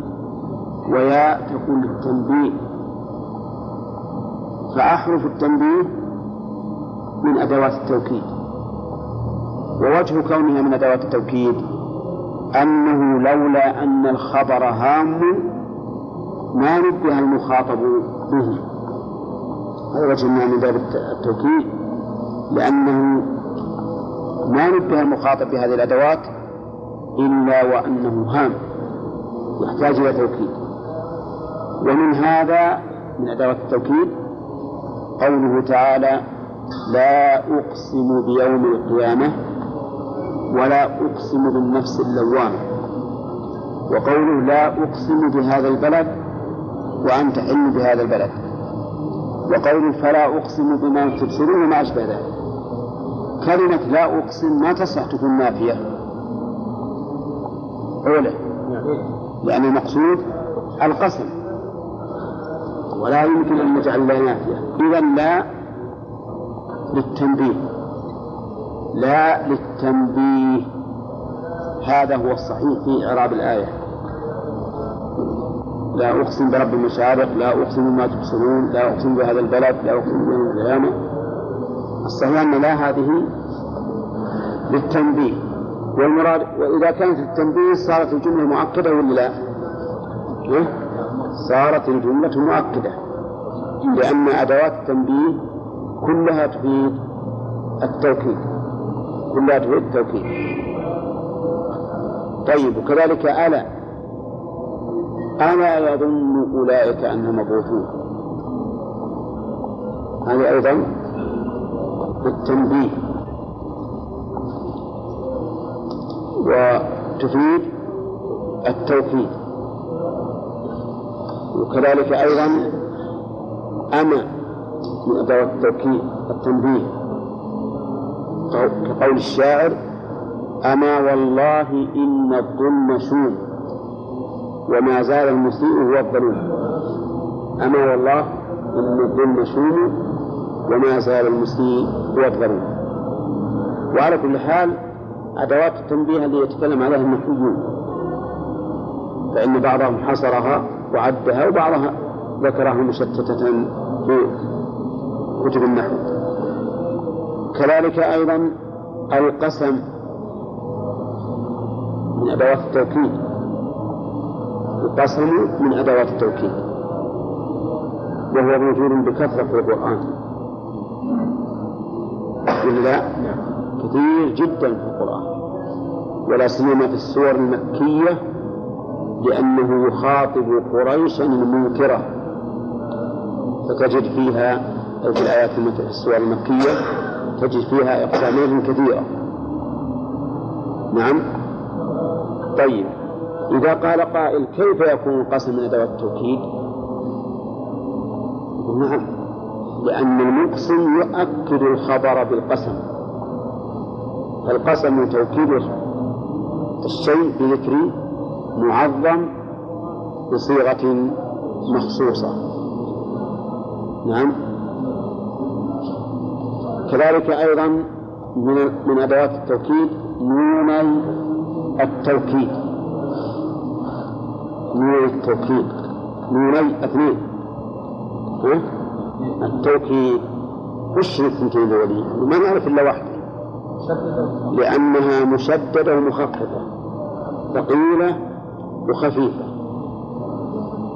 [SPEAKER 1] وياء تقول التنبيه. فأحرف التنبيه من أدوات التوكيد. ووجه كونها من أدوات التوكيد أنه لولا أن الخبر هام ما نبه المخاطب به. هذا وجه من باب التوكيد لأنه ما نبه المخاطب بهذه الأدوات إلا وأنه هام يحتاج إلى توكيد. ومن هذا من أدوات التوكيد قوله تعالى لا أقسم بيوم القيامة ولا أقسم بالنفس اللوامة وقوله لا أقسم بهذا البلد وأنت حل بهذا البلد وقوله فلا أقسم بما تبصرون وما أشبه ذلك. كلمة لا أقسم ما تصح تكون نافية. أولى لأن المقصود القسم. ولا يمكن أن نجعل لا نافية. إذا لا للتنبيه. لا للتنبيه. هذا هو الصحيح في إعراب الآية. لا أقسم برب المشارق لا أقسم بما تبصرون لا أقسم بهذا البلد لا أقسم بيوم القيامة. الصحيح أن لا هذه للتنبيه. والمراد وإذا كانت التنبيه صارت الجملة مؤكدة ولا لا؟ صارت الجملة مؤكدة. لأن أدوات التنبيه كلها تفيد التوكيد. كلها تفيد التوكيد. طيب وكذلك ألا ألا يظن أولئك أنهم مبعوثون هذه أيضا التنبيه وتفيد التوكيد وكذلك أيضا أما من أدوات التوكيد التنبيه. كقول الشاعر أما والله إن الظلم شوم. وما زال المسيء هو الظلوم أما والله إن الظلم شوم وما زال المسيء هو الظلوم وعلى كل حال أدوات التنبيه اللي يتكلم عليها النحويون فإن بعضهم حصرها وعدها وبعضها ذكرها مشتتة في كتب النحو. كذلك أيضا القسم من أدوات التوكيد. القسم من أدوات التوكيد. وهو موجود بكثرة في القرآن. ولا كثير جدا في القرآن. ولا سيما في السور المكية لأنه يخاطب قريشا المنكرة فتجد فيها أو في الآيات في السور المكية تجد فيها إقسامات كثيرة. نعم؟ طيب. إذا قال قائل كيف يكون القسم من أدوات التوكيد؟ نعم لأن المقسم يؤكد الخبر بالقسم. فالقسم توكيد الشيء بذكر معظم بصيغة مخصوصة. نعم. كذلك أيضا من من أدوات التوكيد نوني التوكيد. نوني التوكيد نوني أثنين. التوكيد. وش الثنتين ذولي؟ ما نعرف إلا واحدة لأنها مشددة ومخففة ثقيلة وخفيفة.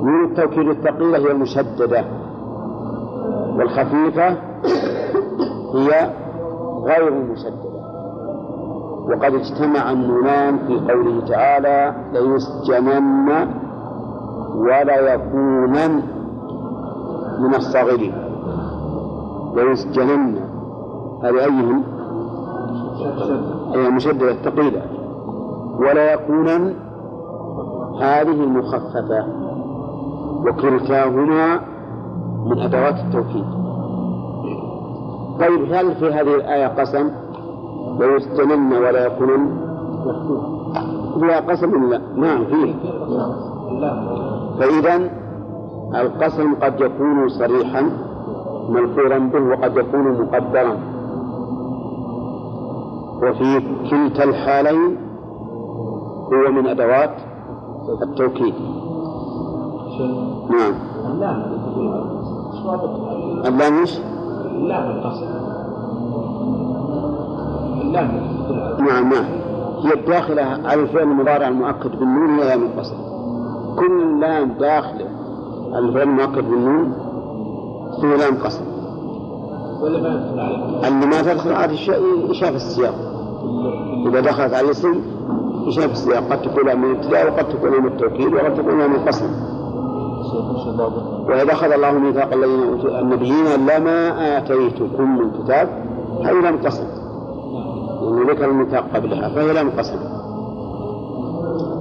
[SPEAKER 1] نون التوكيد الثقيلة هي المشددة. والخفيفة هي غير المشددة. وقد اجتمع النونان في قوله تعالى ليسجنن ولا يكونن من الصاغرين. ليسجنن هذه أيهم؟ أي المشددة الثقيلة ولا يكونن هذه مخففة وكلتاهما من أدوات التوكيد. طيب هل في هذه الآية قسم؟ ويستمن ولا يكونن؟ فيها قسم لا؟ نعم فيه فإذا القسم قد يكون صريحا ملفورا به وقد يكون مقدرا. وفي كلتا الحالين هو من أدوات التوكيد. نعم. اللام إيش؟
[SPEAKER 5] اللام القصد اللام
[SPEAKER 1] نعم نعم. هي الداخلة على الفعل المضارع المؤكد بالنون هي لام القصد كل لام على الفعل المؤكد بالنون هي لام قصد
[SPEAKER 5] عليه
[SPEAKER 1] اللي ما تدخل على الشيء يشاف السياق. إذا دخلت على الاسم يشاف السياق. قد تكون لام من الابتداء وقد تكون لام التوكيد وقد تكون لام القصد وإذا أخذ الله ميثاق الذين أوتوا النبيين لما آتيتكم من كتاب هذه لم لأنه ذكر الميثاق قبلها فهي لم قسم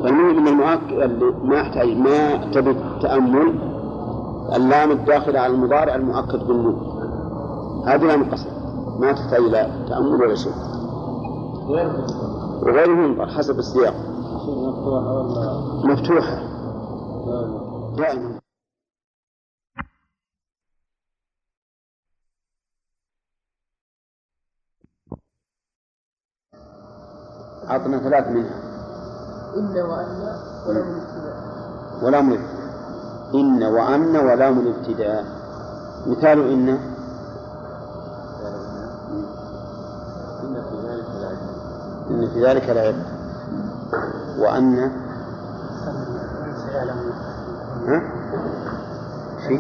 [SPEAKER 1] فالمهم من المؤكد اللي ما يحتاج ما تبي تأمل اللام الداخلة على المضارع المؤكد بالنون. هذه لام قسم ما تحتاج إلى تأمل ولا شيء. وغيره منظر حسب السياق. مفتوحة. دائما. أعطنا ثلاث منها.
[SPEAKER 2] إن وأن ولم الابتداء
[SPEAKER 1] ولام الابتداء إن وأن ولام الابتداء مثال إن. إن في ذلك لعبرة وأن. ها؟ شيء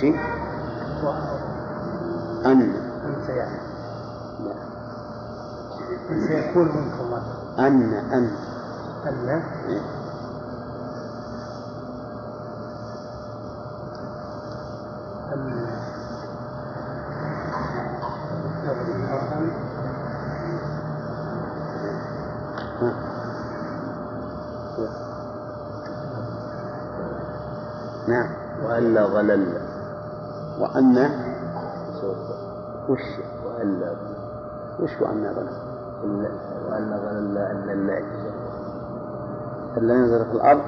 [SPEAKER 1] شيء أن. لا
[SPEAKER 5] سيكون منكم.
[SPEAKER 1] أن أن. نعم.
[SPEAKER 6] وأن ظلل
[SPEAKER 1] وأن؟ وش؟
[SPEAKER 6] وأن
[SPEAKER 1] وش وأن ظلم
[SPEAKER 6] وأن ظلل أن الماء
[SPEAKER 1] إلا ينزل في الأرض.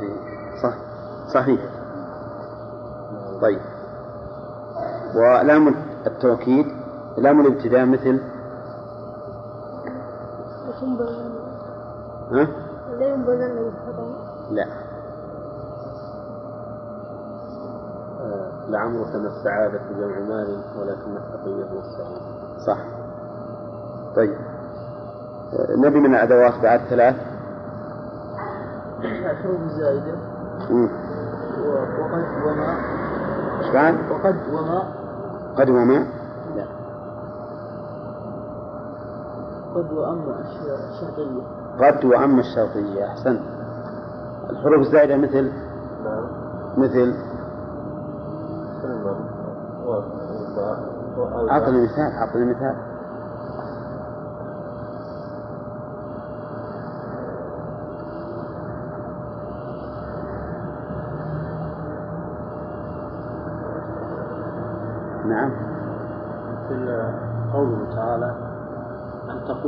[SPEAKER 1] إيه، صح صحيح. طيب. ولام التوكيد لام الابتداء مثل؟ ها؟
[SPEAKER 2] لا
[SPEAKER 6] لعمرك ما السعادة جمع مال ولكن التقية هو السعيد.
[SPEAKER 1] صح. طيب. نبي من الأدوات بعد ثلاث؟
[SPEAKER 2] الحروف الزائدة. وقد وما.
[SPEAKER 1] إيش بعد؟
[SPEAKER 2] وقد وما.
[SPEAKER 1] قد وما. لا.
[SPEAKER 2] قد وأما الش- الشرطية
[SPEAKER 1] قد وأما الشرطية أحسنت الحروف الزائدة مثل؟ مثل؟ أعطني مثال أعطني مثال.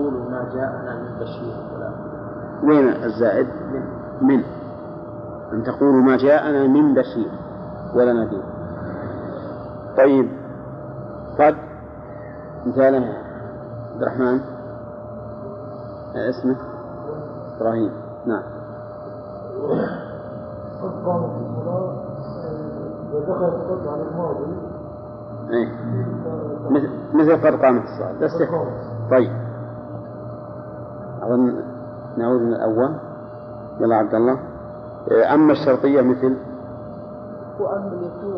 [SPEAKER 5] أن تقولوا ما جاءنا من بشير ولا
[SPEAKER 1] وين الزائد؟ من. أن تقولوا ما جاءنا من بشير ولا نذير طيب. قد مثاله عبد الرحمن. اسمه؟ إبراهيم. نعم.
[SPEAKER 5] قد قامت الصلاة ودخلت قد على الماضي
[SPEAKER 1] إيه. مثل قد قامت الصلاة. بس. طيب. نعود من الأول يلا عبد الله. إيه، أما الشرطية مثل؟
[SPEAKER 2] وأما اليتيم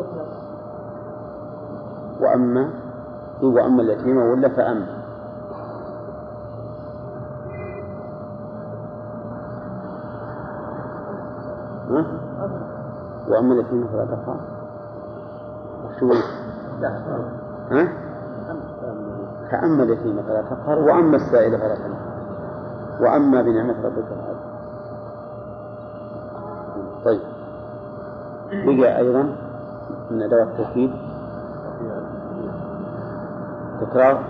[SPEAKER 1] وأما وأما اليتيم ولا فأما؟ وأما اليتيم فلا تقهر وشو ها؟ فأما اليتيم فلا تقهر وأما السائل فلا تنهر وأما بنعمة ربك فحدث طيب. بقى أيضا من أدوات التوكيد. تكرار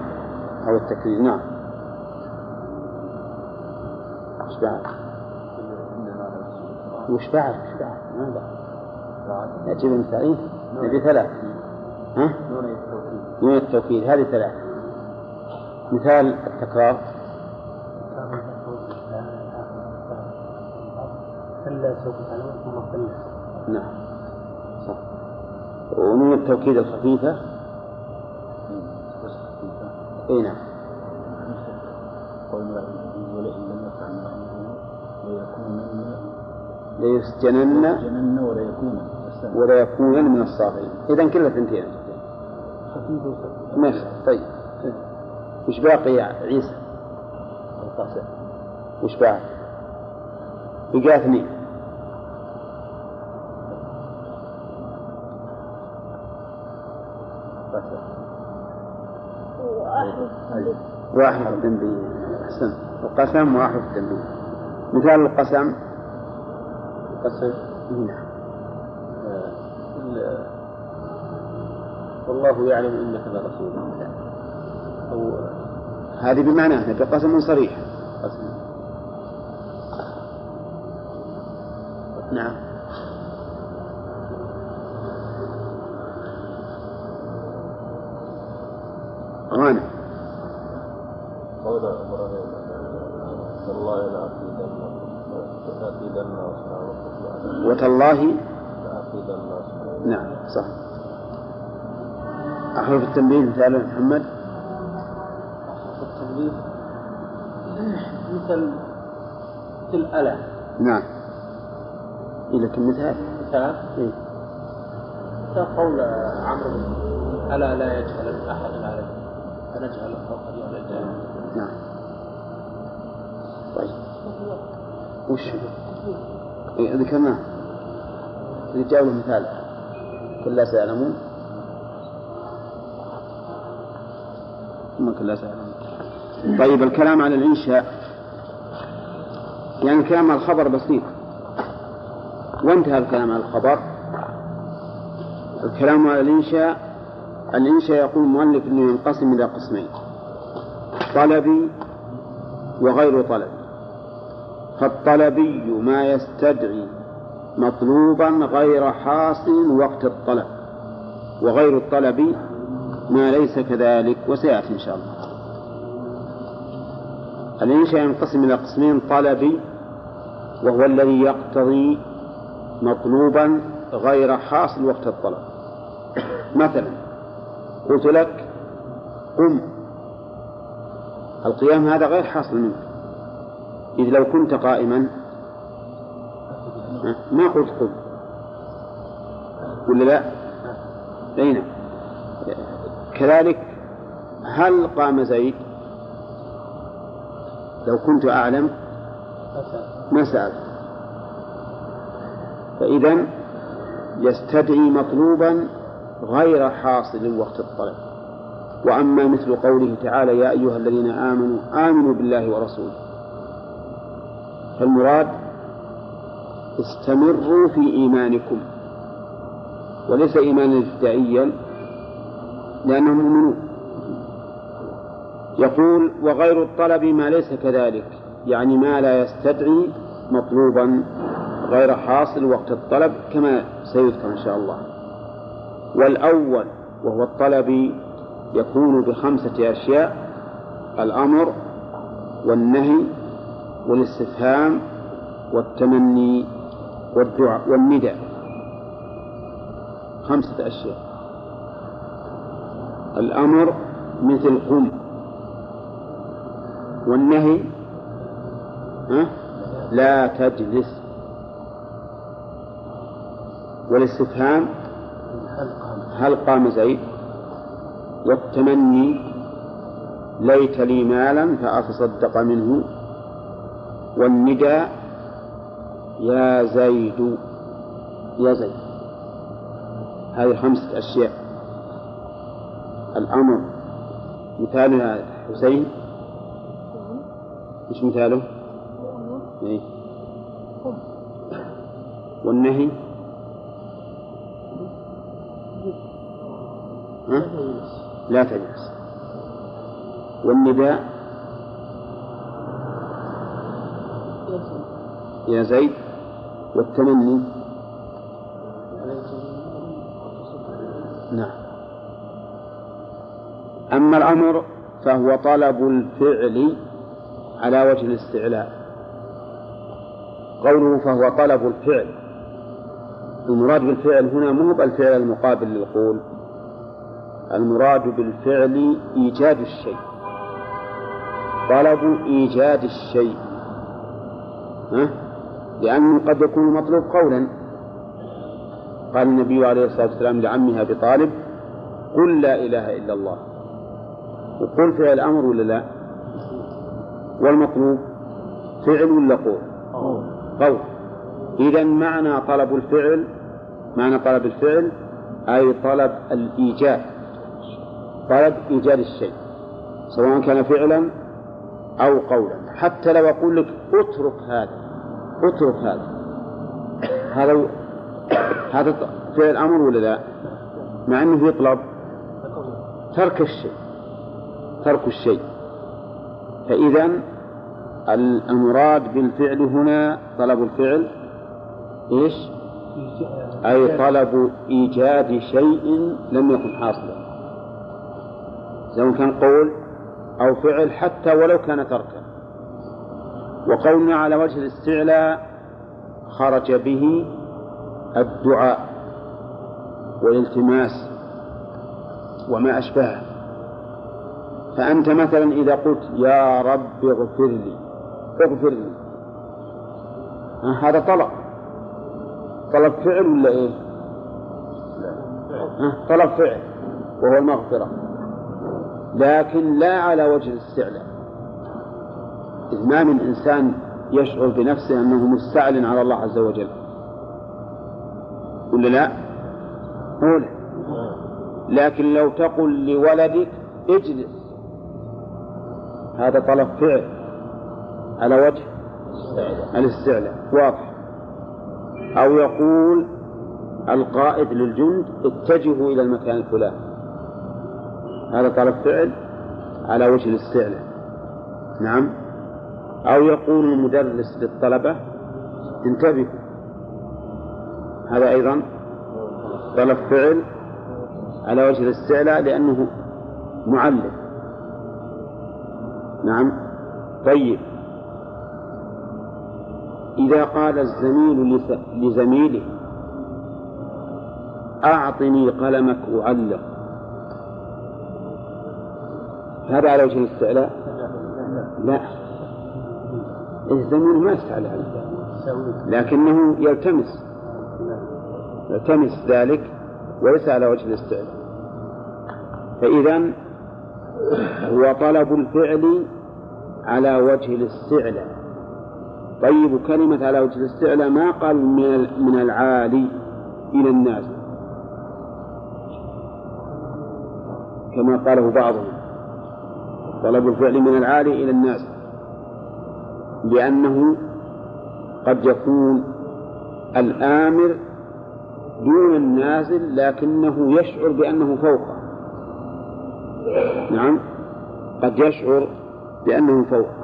[SPEAKER 1] أو التكرير. نعم. وش بعد؟ وش بعد؟ وش بعد؟ ما بعد نجيب مثالين نبي ثلاث. ها؟ نون التوكيد. هذه ثلاث. مثال التكرار
[SPEAKER 4] كلا سوف تعلمون ثم كلا
[SPEAKER 1] نعم صح التوكيد الخفيفة؟ اي نعم. ليسجنن
[SPEAKER 7] جنن ولا يكون
[SPEAKER 1] يكونن من الصاغرين. إذا كلها ثنتين ماشي طيب. وش باقي يا عيسى؟ وش بعد؟ بقى اثنين واحد التنبيه أحسن القسم. واحد التنبيه مثال القسم.
[SPEAKER 4] قسم
[SPEAKER 1] نعم.
[SPEAKER 4] ال- والله يعلم إنك لرسول أو
[SPEAKER 1] هذه بمعناه نبي قسم صريح.
[SPEAKER 7] اصنامكم
[SPEAKER 1] نعم صح. أحرف التنبيه مثال محمد.
[SPEAKER 4] التنبيه؟ مثل مثل ألا
[SPEAKER 1] نعم. إيه لكن مثال.
[SPEAKER 4] مثال؟
[SPEAKER 1] إيه؟
[SPEAKER 4] قول عمرو ألا لا يجهل أحد عليه فنجهل على الجهل
[SPEAKER 1] نعم. طيب. وش؟ إيه ذكرناه له مثال. كلا سيعلمون ثم كلا سيعلمون طيب الكلام على الإنشاء. يعني الكلام على الخبر بسيط. وانتهى الكلام على الخبر. الكلام على الإنشاء الإنشاء يقول المؤلف أنه ينقسم إلى قسمين. طلبي وغير طلبي. فالطلبي ما يستدعي مطلوبا غير حاصل وقت الطلب وغير الطلب ما ليس كذلك وسيأتي إن شاء الله. الإنشاء ينقسم إلى قسمين طلبي وهو الذي يقتضي مطلوبا غير حاصل وقت الطلب. مثلا قلت لك قم. القيام هذا غير حاصل منك. إذ لو كنت قائما ما قلت قم ولا لا؟ أي نعم كذلك هل قام زيد؟ لو كنت أعلم ما سألت فإذا يستدعي مطلوبا غير حاصل وقت الطلب. وأما مثل قوله تعالى يا أيها الذين آمنوا آمنوا بالله ورسوله. فالمراد استمروا في إيمانكم. وليس إيمانا ابتدائيا لأنهم مؤمنون يقول وغير الطلب ما ليس كذلك. يعني ما لا يستدعي مطلوبا غير حاصل وقت الطلب كما سيذكر إن شاء الله. والأول وهو الطلب يكون بخمسة أشياء الأمر والنهي والإستفهام والتمني. والدعاء والنداء. خمسة أشياء. الأمر مثل قم. والنهي ها؟ لا تجلس. والاستفهام هل قام زيد. والتمني ليت لي مالا فأتصدق منه. والنداء يا زيد يا زيد. هذه خمسة أشياء. الأمر مثالها حسين. إيش مثاله؟ إيه؟ والنهي؟ ها؟ لا تجلس. والنداء؟ يا زيد. والتمني. نعم. أما الأمر فهو طلب الفعل على وجه الاستعلاء. قوله فهو طلب الفعل. المراد بالفعل هنا مو الفعل المقابل للقول. المراد بالفعل إيجاد الشيء. طلب إيجاد الشيء. ها؟ لأنه قد يكون المطلوب قولا. قال النبي عليه الصلاة والسلام لعمه أبي طالب قل لا إله إلا الله. وقل فعل أمر ولا لا؟ والمطلوب فعل ولا قول؟ قول. إذا معنى طلب الفعل معنى طلب الفعل أي طلب الإيجاد طلب إيجاد الشيء سواء كان فعلا أو قولا. حتى لو أقول لك اترك هذا اترك هذا. هذا هذا فعل أمر ولا لا؟ مع أنه يطلب ترك الشيء. ترك الشيء. فإذا المراد بالفعل هنا طلب الفعل إيش؟ أي طلب إيجاد شيء لم يكن حاصلا. سواء كان قول أو فعل حتى ولو كان تركا. وقولنا على وجه الاستعلاء خرج به الدعاء والالتماس وما أشبهه. فأنت مثلا إذا قلت يا رب اغفر لي اغفر لي. هذا طلب. طلب فعل ولا إيه؟ طلب فعل وهو المغفرة. لكن لا على وجه الاستعلاء. إذ ما من إنسان يشعر بنفسه أنه مستعل على الله عز وجل. ولا لا؟ قول لكن لو تقل لولدك اجلس. هذا طلب فعل. على وجه الاستعلاء. واضح. أو يقول القائد للجند اتجهوا إلى المكان الفلاني. هذا طلب فعل على وجه الاستعلاء. نعم؟ أو يقول المدرس للطلبة انتبهوا هذا أيضا طلب فعل على وجه الاستعلاء لأنه معلم. نعم. طيب. إذا قال الزميل لزميله أعطني قلمك أعلق. هذا على وجه الاستعلاء؟ لا. الزميل ما يستعلى عليه لكنه يلتمس. يلتمس ذلك وليس على وجه الاستعلاء. فإذا هو طلب الفعل على وجه الاستعلاء. طيب كلمة على وجه الاستعلاء ما قال من العالي إلى الناس؟ كما قاله بعضهم. طلب الفعل من العالي إلى الناس. لأنه قد يكون الآمر دون النازل لكنه يشعر بأنه فوقه. نعم قد يشعر بأنه فوقه.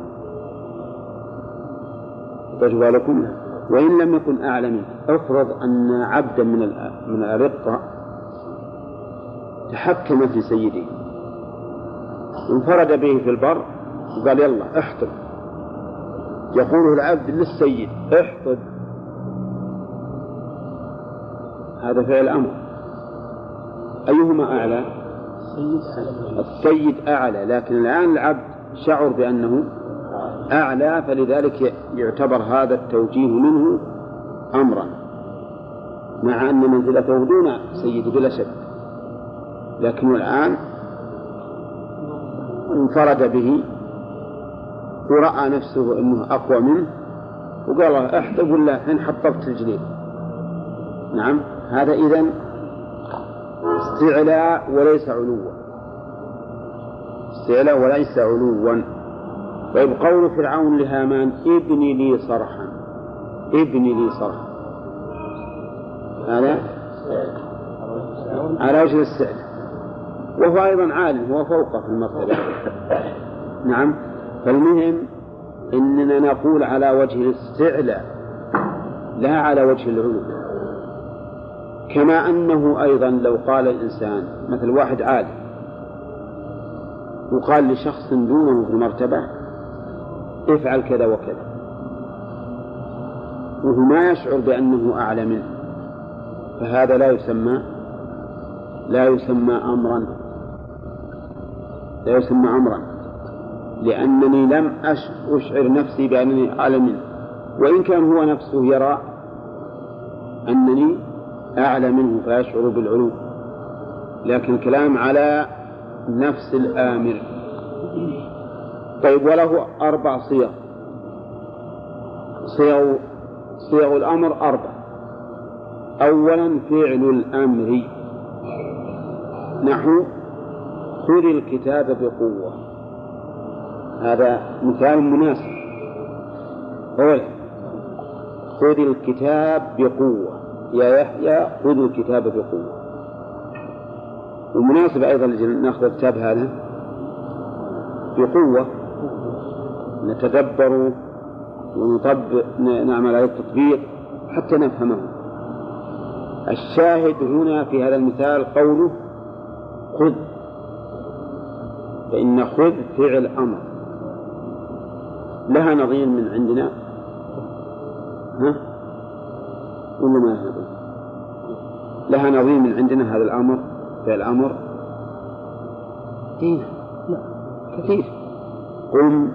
[SPEAKER 1] بالكم. وإن لم يكن أعلى منه. افرض أن عبدا من من الأرقة تحكم في سيده. انفرد به في البر وقال يلا احطب يقوله العبد للسيد احطب هذا فعل أمر. أيهما أعلى؟ السيد أعلى. لكن الآن العبد شعر بأنه أعلى فلذلك يعتبر هذا التوجيه منه أمرا مع أن منزلته دون سيد بلا شك. لكنه الآن انفرد به ورأى نفسه أنه أقوى منه وقال احطب ولا حين حطبت رجليه نعم هذا إذن استعلاء وليس علوا. استعلاء وليس علوا. طيب قول فرعون لهامان ابني لي صرحا. ابني لي صرحا. هذا؟ على وجه الاستعلاء وهو أيضا عالم هو فوقه في المرتبة. نعم. فالمهم إننا نقول على وجه الاستعلاء لا على وجه العلو كما أنه أيضا لو قال الإنسان مثل واحد عالم وقال لشخص دونه في المرتبة افعل كذا وكذا. وهو ما يشعر بأنه أعلى منه. فهذا لا يسمى لا يسمى أمرا. لا يسمى أمرا. لأنني لم أشعر نفسي بأنني أعلى منه. وإن كان هو نفسه يرى أنني أعلى منه فيشعر بالعلو. لكن الكلام على نفس الآمر. طيب وله أربع صيغ. صيغ صيغ الأمر أربع. أولا فعل الأمر. نحو خذ الكتاب بقوة. هذا مثال مناسب. أولا خذ الكتاب بقوة. يا يحيى خذ الكتاب بقوة. ومناسب أيضا نأخذ الكتاب هذا. بقوة. نتدبر ونطبق نعمل عليه التطبيق حتى نفهمه. الشاهد هنا في هذا المثال قوله خذ فإن خذ فعل أمر. لها نظير من عندنا؟ ها؟ ولا ما لها نظير لها نظير من عندنا هذا الأمر؟ فعل أمر؟ إيه لا. كثير. قم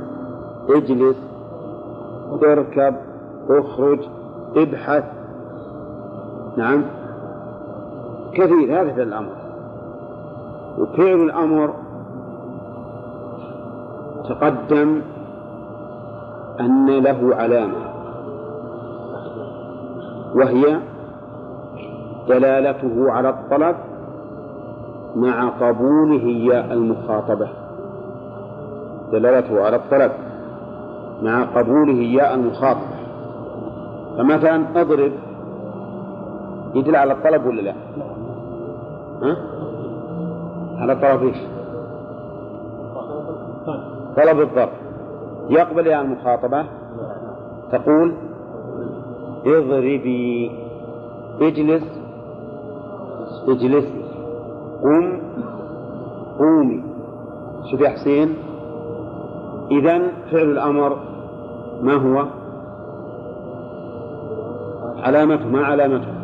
[SPEAKER 1] اجلس اركب اخرج ابحث. نعم. كثير. هذا فعل الأمر. وفعل الأمر تقدم. أن له علامة وهي دلالته على الطلب مع قبوله ياء المخاطبة دلالته على الطلب مع قبوله ياء المخاطبة فمثلا أضرب يدل على الطلب ولا لا؟ ها؟ على طلب إيش؟ طلب الضرب يقبل ياء المخاطبة تقول اضربي اجلس اجلس قم قومي. شوف يا حسين إذا فعل الأمر ما هو؟ علامته ما علامته؟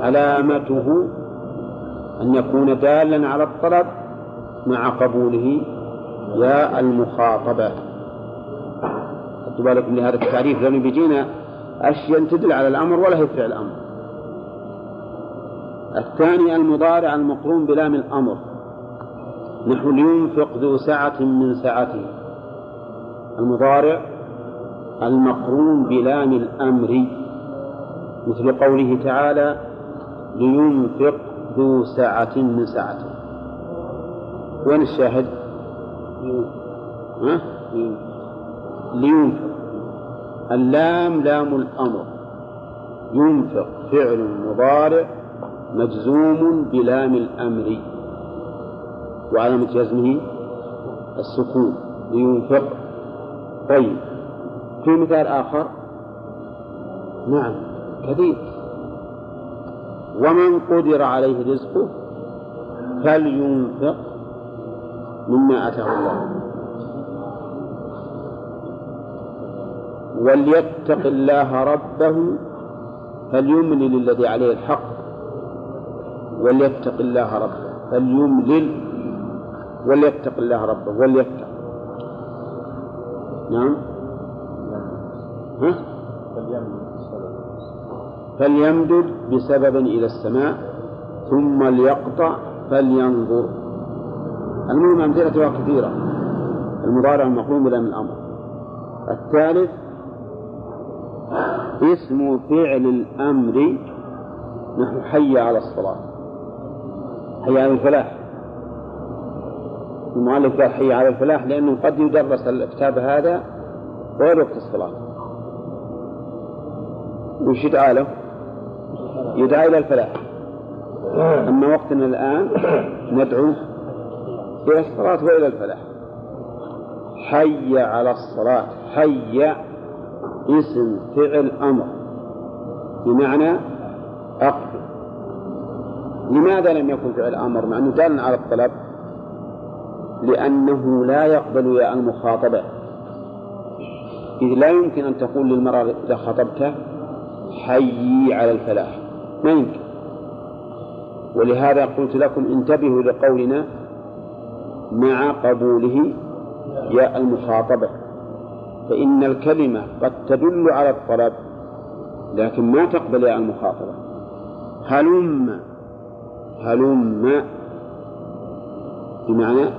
[SPEAKER 1] علامته أن يكون دالا على الطلب مع قبوله يا المخاطبة. خذوا بالكم لهذا التعريف لأنه بيجينا أشياء تدل على الأمر ولا هي فعل الأمر. الثاني المضارع المقرون بلام الأمر. نحو لينفق ذو سعة من سعته. المضارع المقرون بلام الأمر. مثل قوله تعالى لينفق ذو سعة من سعته. وين الشاهد؟ ها؟ لينفق. اللام لام الأمر. ينفق فعل مضارع مجزوم بلام الأمر. وعلامة جزمه السكون. لينفق. طيب. في مثال آخر؟ نعم. كثير. ومن قدر عليه رزقه فلينفق مما أتاه الله. وليتق الله ربه فليملل الذي عليه الحق. وليتق الله ربه فليملل وليتق الله ربه وليتق. نعم. ها؟ فليمدد بسبب إلى السماء ثم ليقطع فلينظر. المهم أمثلتها كثيرة المضارع المقوم بلا من الأمر. الثالث اسم فعل الأمر نحو حي على الصلاة. حي على الفلاح. المؤلف قال حي على الفلاح لأنه قد يدرس الكتاب هذا غير وقت الصلاة. وش تعالوا يدعى إلى الفلاح. أما وقتنا الآن ندعو إلى الصلاة وإلى الفلاح. حي على الصلاة. حي اسم فعل أمر. بمعنى أقبل لماذا لم يكن فعل أمر؟ مع أنه دال على الطلب. لأنه لا يقبل ياء المخاطبة. إذ لا يمكن أن تقول للمرأة إذا خطبته حيي على الفلاح. ما يمكن. ولهذا قلت لكم انتبهوا لقولنا مع قبوله ياء المخاطبة. فإن الكلمة قد تدل على الطلب لكن ما تقبل ياء المخاطبة. هلم هلم بمعنى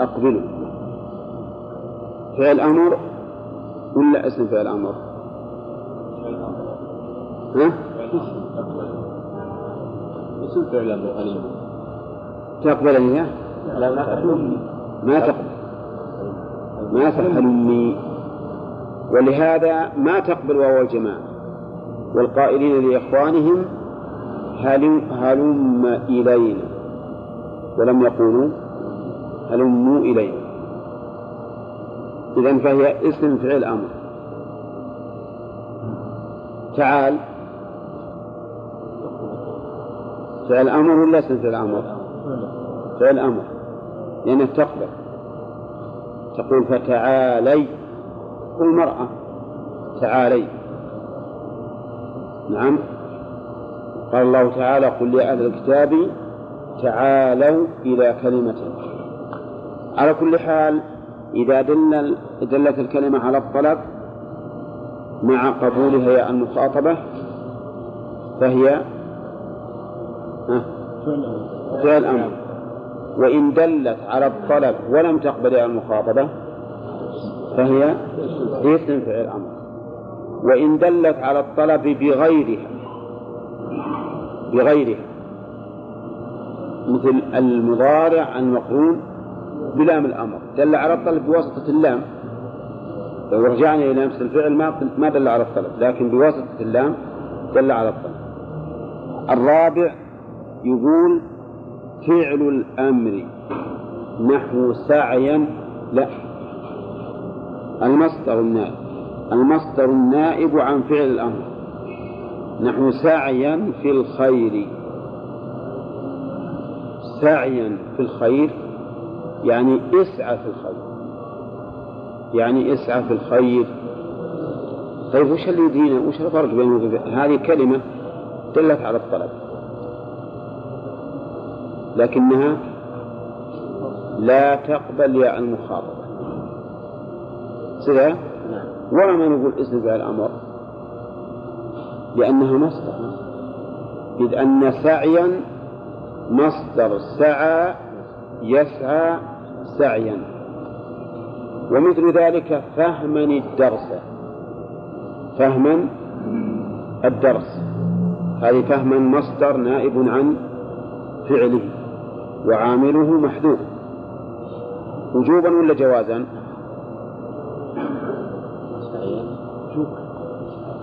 [SPEAKER 1] أقبله فعل أمر ولا اسم فعل أمر؟ ها؟
[SPEAKER 4] اسم فعل أمر
[SPEAKER 1] تقبل إياه؟
[SPEAKER 4] لا ما تقبل.
[SPEAKER 1] ما تقبل. ما تحلمي ولهذا ما تقبل واو الجماعة والقائلين لإخوانهم هلم, إلينا. ولم يقولوا هلموا إلينا. إذا فهي اسم فعل أمر. تعال. فعل أمر ولا اسم فعل أمر؟ فعل أمر. لأنها تقبل. تقول فتعالي. المرأة. تعالي. نعم. قال الله تعالى قل يا أهل الكتاب تعالوا إلى كلمة على كل حال إذا دل دلت الكلمة على الطلب مع قبولها يا المخاطبة فهي فعل أمر وإن دلت على الطلب ولم تقبل يا المخاطبة فهي اسم فعل أمر. وإن دلت على الطلب بغيرها بغيرها مثل المضارع المقرون بلام الأمر. دل على الطلب بواسطة اللام. لو رجعنا إلى نفس الفعل ما ما دل على الطلب لكن بواسطة اللام دل على الطلب. الرابع يقول فعل الأمر نحو سعيا لا. المصدر النائب. المصدر النائب عن فعل الأمر. نحو سعيا في الخير. سعيا في الخير يعني إسعى في الخير. يعني إسعى في الخير. طيب وش اللي يدينا وش الفرق وبين هذه كلمة دلت على الطلب. لكنها لا تقبل ياء المخاطبة سذا ولا ما نقول اسم فعل الأمر؟ لأنها مصدر. إذ أن سعيا مصدر. سعى يسعى سعيا. ومثل ذلك فهما الدرس. فهما الدرس. هذه فهما مصدر نائب عن فعله. وعامله محذوف. وجوبا ولا جوازا؟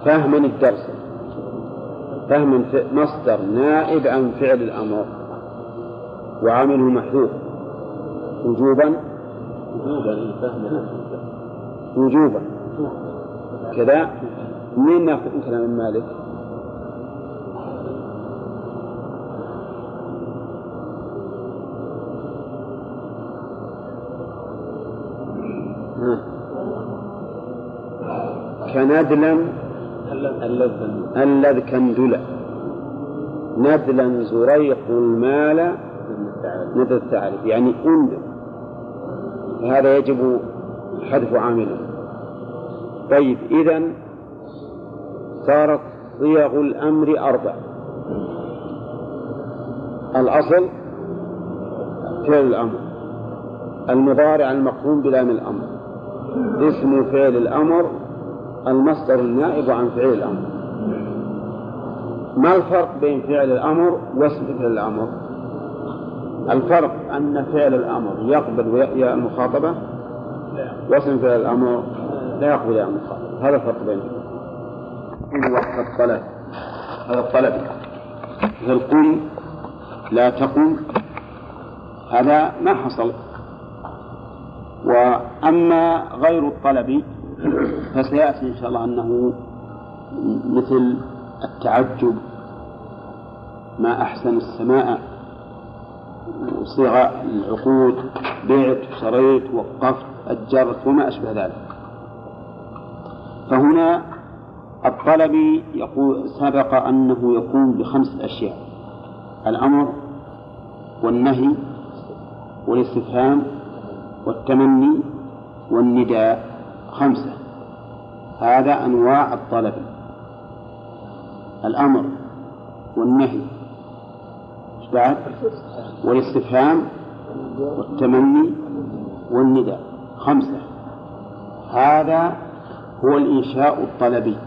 [SPEAKER 1] فهما الدرس. فهما مصدر نائب عن فعل الأمر. وعامله محذوف. وجوبا؟
[SPEAKER 4] وجوبا فهم
[SPEAKER 1] وجوبا. كذا؟ منين ناخذ؟ كلام مالك؟ كندلا اللذ كندلا ندلا زريق المال ندل التعريف يعني انذر فهذا يجب حذف عامله طيب إذا صارت صيغ الأمر أربع. الأصل فعل الأمر. المضارع المقرون بلام الأمر. اسم فعل الأمر المصدر النائب عن فعل الأمر. ما الفرق بين فعل الأمر واسم فعل الأمر؟ الفرق أن فعل الأمر يقبل ويأتي المخاطبة؟ واسم فعل الأمر لا يقبل المخاطبة. هذا الفرق بينهم. وقت الطلب هذا الطلب. مثل قم لا تقم هذا ما حصل. وأما غير الطلب فسيأتي إن شاء الله أنه مثل التعجب ما أحسن السماء صيغ العقود بعت شريت وقفت أجرت وما أشبه ذلك. فهنا الطلب يقول سبق أنه يكون بخمسة أشياء الأمر والنهي والاستفهام والتمني والنداء. خمسة. هذا أنواع الطلب. الأمر والنهي. بعد؟ والاستفهام والتمني والنداء. خمسة. هذا هو الإنشاء الطلبي.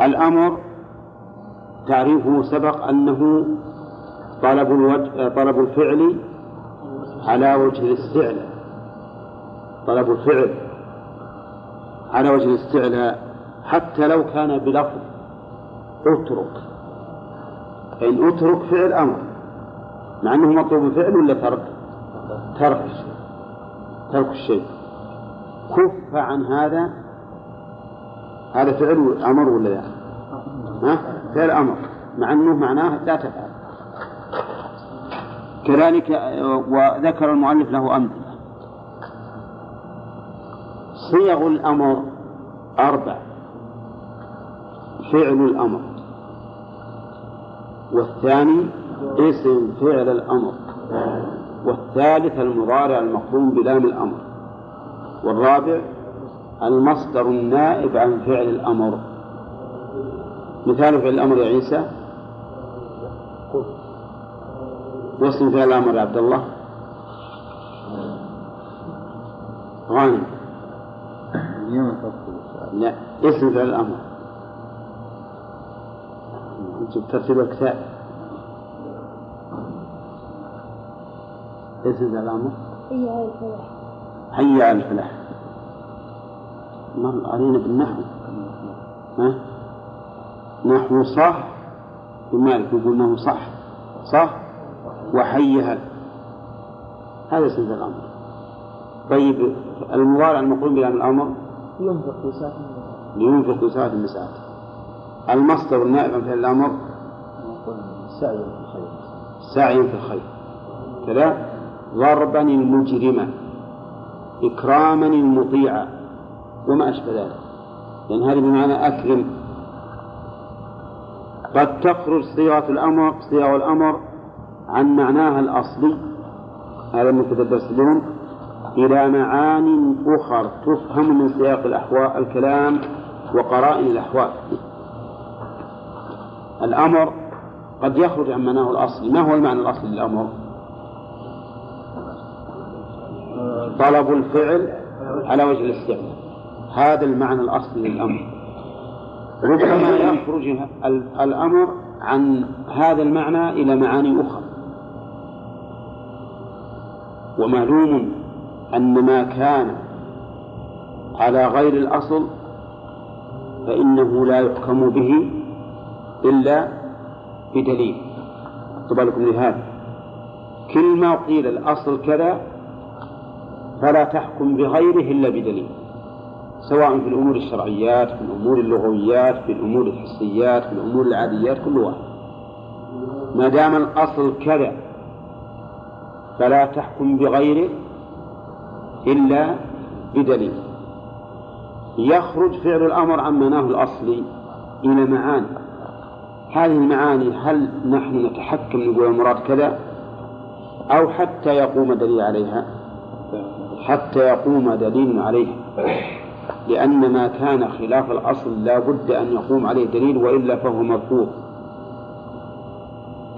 [SPEAKER 1] الأمر تعريفه سبق أنه طلب الوجه طلب الفعل على وجه الاستعلاء. طلب الفعل. على وجه الاستعلاء حتى لو كان بلفظ اترك فإن اترك فعل أمر مع أنه مطلوب فعل ولا ترك؟ ترك الشيء ترك الشيء كف عن هذا هذا فعل أمر ولا لا؟ ها؟ فعل أمر مع أنه معناه لا تفعل كذلك وذكر المؤلف له أمثلة صيغ الأمر أربع. فعل الأمر. والثاني اسم فعل الأمر. والثالث المضارع المقرون بلام الأمر. والرابع المصدر النائب عن فعل الأمر. مثال فعل الأمر يا عيسى. واسم فعل الأمر يا عبد الله. غانم. لا اسم فعل الأمر. أنت بترتيب الكتاب اسم فعل الأمر.
[SPEAKER 8] هي على الفلاح.
[SPEAKER 1] حي على الفلاح. مر علينا بالنحو. ها؟ نحو صح ومالك يقول انه صح. صح وحي هل هذا اسم فعل الأمر. طيب المضارع المقرون بلام الأمر؟
[SPEAKER 2] ينفق في ساعة
[SPEAKER 1] لينفق ذو ساعة من ساعته المصدر النائب عن فعل الأمر؟
[SPEAKER 2] سعي في الخير.
[SPEAKER 1] سعي في الخير. كذا؟ ضربا المجرم إكراما المطيع وما أشبه ذلك. لأن هذه بمعنى أكرم. قد تخرج صيغة الأمر صيغ الأمر عن معناها الأصلي. هذا المتدبر اليوم. إلى معان أخر تفهم من سياق الأحوال الكلام وقرائن الأحوال. الأمر قد يخرج عن معناه الأصلي ما هو المعنى الأصلي للأمر؟ طلب الفعل على وجه الاستعمال. هذا المعنى الأصلي للأمر. ربما يخرج ال- الأمر عن هذا المعنى إلى معاني أخرى ومعلوم أن ما كان على غير الأصل فإنه لا يحكم به إلا بدليل. بالكم لهذا كل ما قيل الأصل كذا فلا تحكم بغيره إلا بدليل. سواء في الأمور الشرعيات في الأمور اللغويات في الأمور الحسيات في الأمور العاديات كل واحد. ما دام الأصل كذا فلا تحكم بغيره إلا بدليل. يخرج فعل الأمر عن معناه الأصلي إلى معاني. هذه المعاني هل نحن نتحكم نقول المراد كذا؟ أو حتى يقوم دليل عليها؟ حتى يقوم دليل عليها لأن ما كان خلاف الأصل لا بد أن يقوم عليه دليل وإلا فهو مرفوض.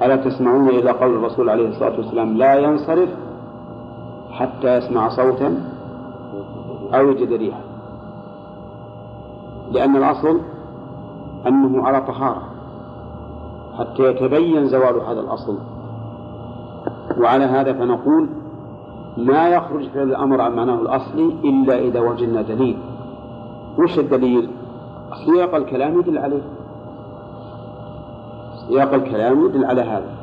[SPEAKER 1] ألا تسمعون إلى قول الرسول عليه الصلاة والسلام لا ينصرف حتى يسمع صوتا أو يجد ريحا. لأن الأصل أنه على طهارة حتى يتبين زوال هذا الأصل. وعلى هذا فنقول ما يخرج فعل الأمر عن معناه الأصلي إلا إذا وجدنا دليل. وش الدليل؟ سياق الكلام يدل عليه. سياق الكلام يدل على هذا.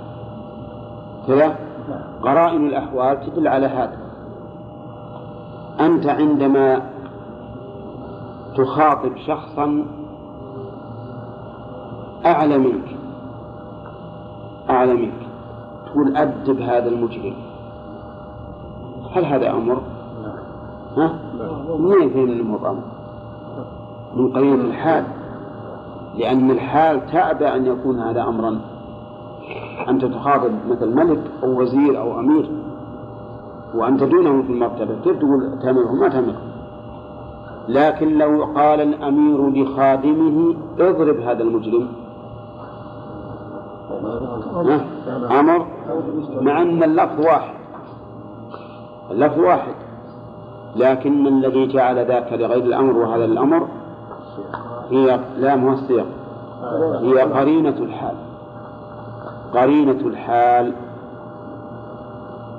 [SPEAKER 1] كذا؟ قرائن الأحوال تدل على هذا. أنت عندما تخاطب شخصا أعلى منك أعلى منك تقول أدب هذا المجرم هل هذا أمر؟ ها؟ منين فين المضام؟ من قرينة الحال لأن الحال تأبى أن يكون هذا أمرا أنت تخاطب مثل ملك أو وزير أو أمير وأنت دونه في المرتبة كيف تقول تأمره ما تأمره لكن لو قال الأمير لخادمه اضرب هذا المجرم. أمر؟ مع أن اللفظ واحد. اللفظ واحد. لكن الذي جعل ذاك لغير الأمر وهذا الأمر هي لا مو السياق. هي قرينة الحال. قرينة الحال.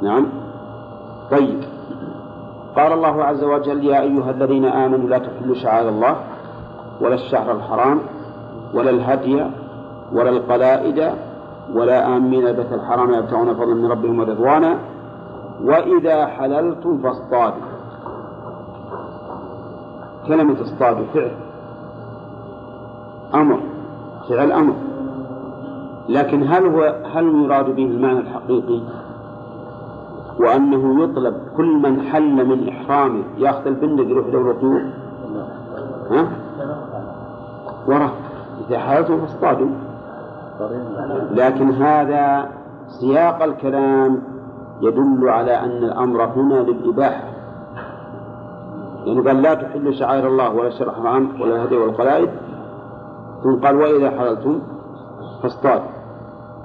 [SPEAKER 1] نعم. طيب قال الله عز وجل يا أيها الذين آمنوا لا تحلوا شعائر الله ولا الشهر الحرام ولا الهدي ولا القلائد ولا آمين البيت الحرام يبتغون فضلا من ربهم ورضوانا وإذا حللتم فاصطادوا. كلمة اصطادوا فعل. أمر فعل أمر. لكن هل هو هل يراد به المعنى الحقيقي؟ وأنه يطلب كل من حل من إحرامه. يأخذ البندق يروح له رطوب ها؟ وراه إذا حللتم فاصطادوا لكن هذا سياق الكلام يدل على أن الأمر هنا للإباحة. يعني قال لا تحلوا شعائر الله ولا الشرع حرام ولا الهدي والقلائد ثم قال وإذا حللتم فاصطادوا.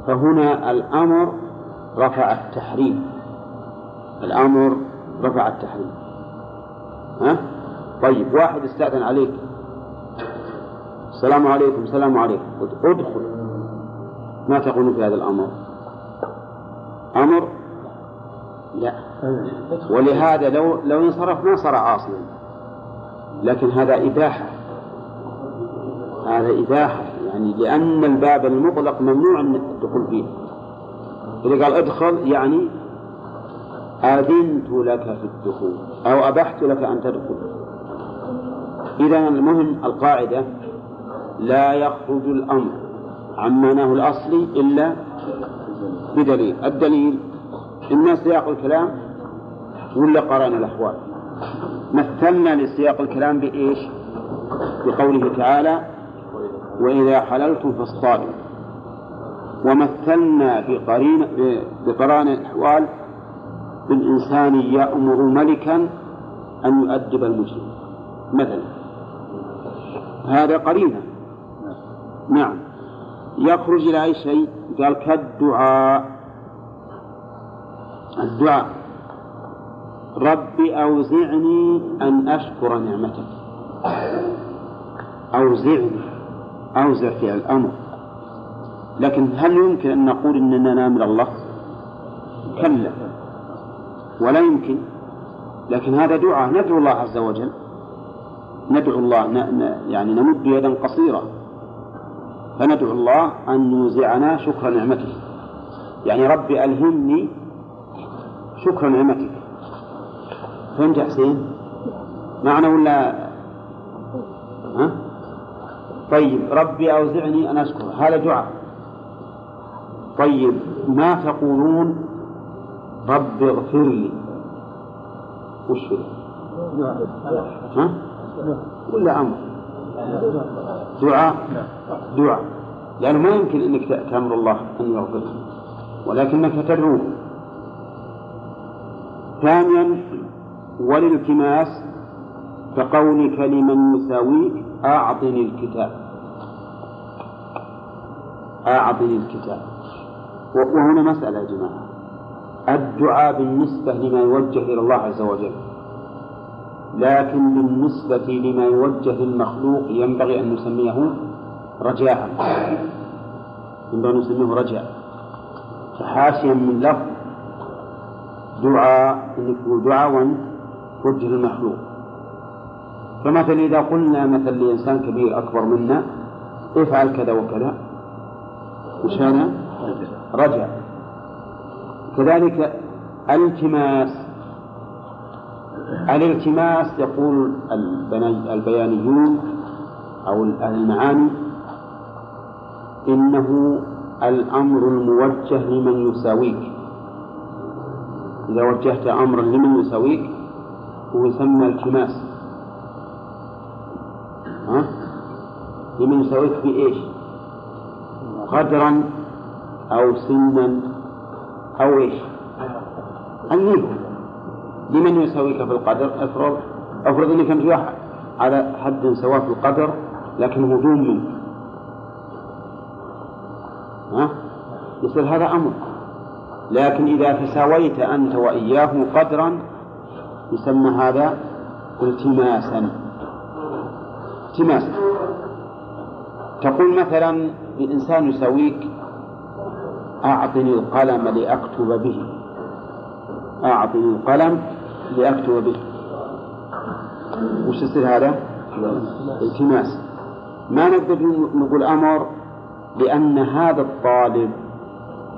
[SPEAKER 1] فهنا الأمر رفع التحريم. الأمر رفع التحريم. ها؟ طيب واحد استأذن عليك. السلام عليكم السلام عليكم. ادخل. ما تقول في هذا الأمر؟ أمر؟ لا. ولهذا لو لو انصرف ما صار عاصيا لكن هذا إباحة. هذا إباحة. يعني لأن الباب المطلق ممنوع الدخول فيه. إذا قال ادخل يعني أذنت لك في الدخول أو أبحت لك أن تدخل. إذا المهم القاعدة لا يخرج الأمر عن معناه الأصلي إلا بدليل. الدليل إما سياق الكلام ولا قران الأحوال. مثلنا لسياق الكلام بإيش؟ بقوله تعالى وإذا حللتم فاصطادوا. ومثلنا بقرين بقران الأحوال بالإنسان يأمر ملكا أن يؤدب المجرم مثلا. هذا قرينة. نعم. يخرج إلى أي شيء؟ قال كالدعاء. الدعاء. ربي أوزعني أن أشكر نعمتك. أوزعني. أوزع في الأمر. لكن هل يمكن أن نقول إننا نامر الله؟ كلا. ولا يمكن. لكن هذا دعاء ندعو الله عز وجل. ندعو الله يعني نمد يدا قصيرة. فندعو الله أن يوزعنا شكر نعمته. يعني ربي ألهمني شكر نعمتك. فهمت يا حسين؟ معنى ولا؟ ها؟ طيب ربي أوزعني أن أشكر. هذا دعاء. طيب ما تقولون رب اغفر لي. وش ها؟ ولا أمر. دعاء؟ دعاء. لأنه ما يمكن أنك تأمر الله أن يغفر ولكنك تدعوه ثانيا والالتماس كقولك لمن يساويك أعطني الكتاب. أعطني الكتاب. وهنا مسألة يا جماعة. الدعاء بالنسبة لما يوجه إلى الله عز وجل. لكن بالنسبة لما يوجه للمخلوق ينبغي أن نسميه رجاء. ينبغي أن نسميه رجاء. فحاشيا من لفظ دعاء يكون دعاء وجه للمخلوق. فمثلا إذا قلنا مثلا لإنسان كبير أكبر منا افعل كذا وكذا. وش؟ رجع كذلك التماس الالتماس يقول البيانيون أو أهل المعاني إنه الأمر الموجه لمن يساويك إذا وجهت أمرا لمن يساويك هو يسمى التماس ها؟ لمن يساويك في إيش؟ قدرا أو سنا أو إيش؟ هو لمن يساويك في القدر؟ افرض افرض إنك أنت واحد. على حد سواء في القدر لكن هو دون منك. ها؟ يصير هذا أمر. لكن إذا تساويت أنت وإياه قدرا يسمى هذا التماسا. التماسا تقول مثلا الانسان يساويك أعطني القلم لأكتب به. أعطني القلم لأكتب به. وش يصير هذا؟ التماس. ما نقدر نقول أمر لأن هذا الطالب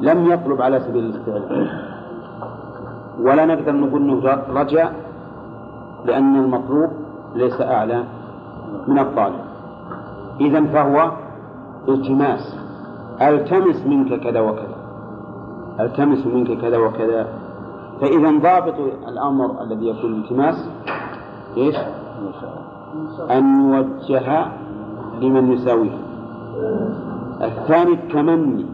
[SPEAKER 1] لم يطلب على سبيل الاستعلاء ولا نقدر نقول إنه رجع لأن المطلوب ليس أعلى من الطالب. إذا فهو التماس. ألتمس منك كذا وكذا. التمس منك كذا وكذا. فإذا ضابط الأمر الذي يكون الالتماس إيش؟ أن يوجه لمن يساويه. الثاني التمني.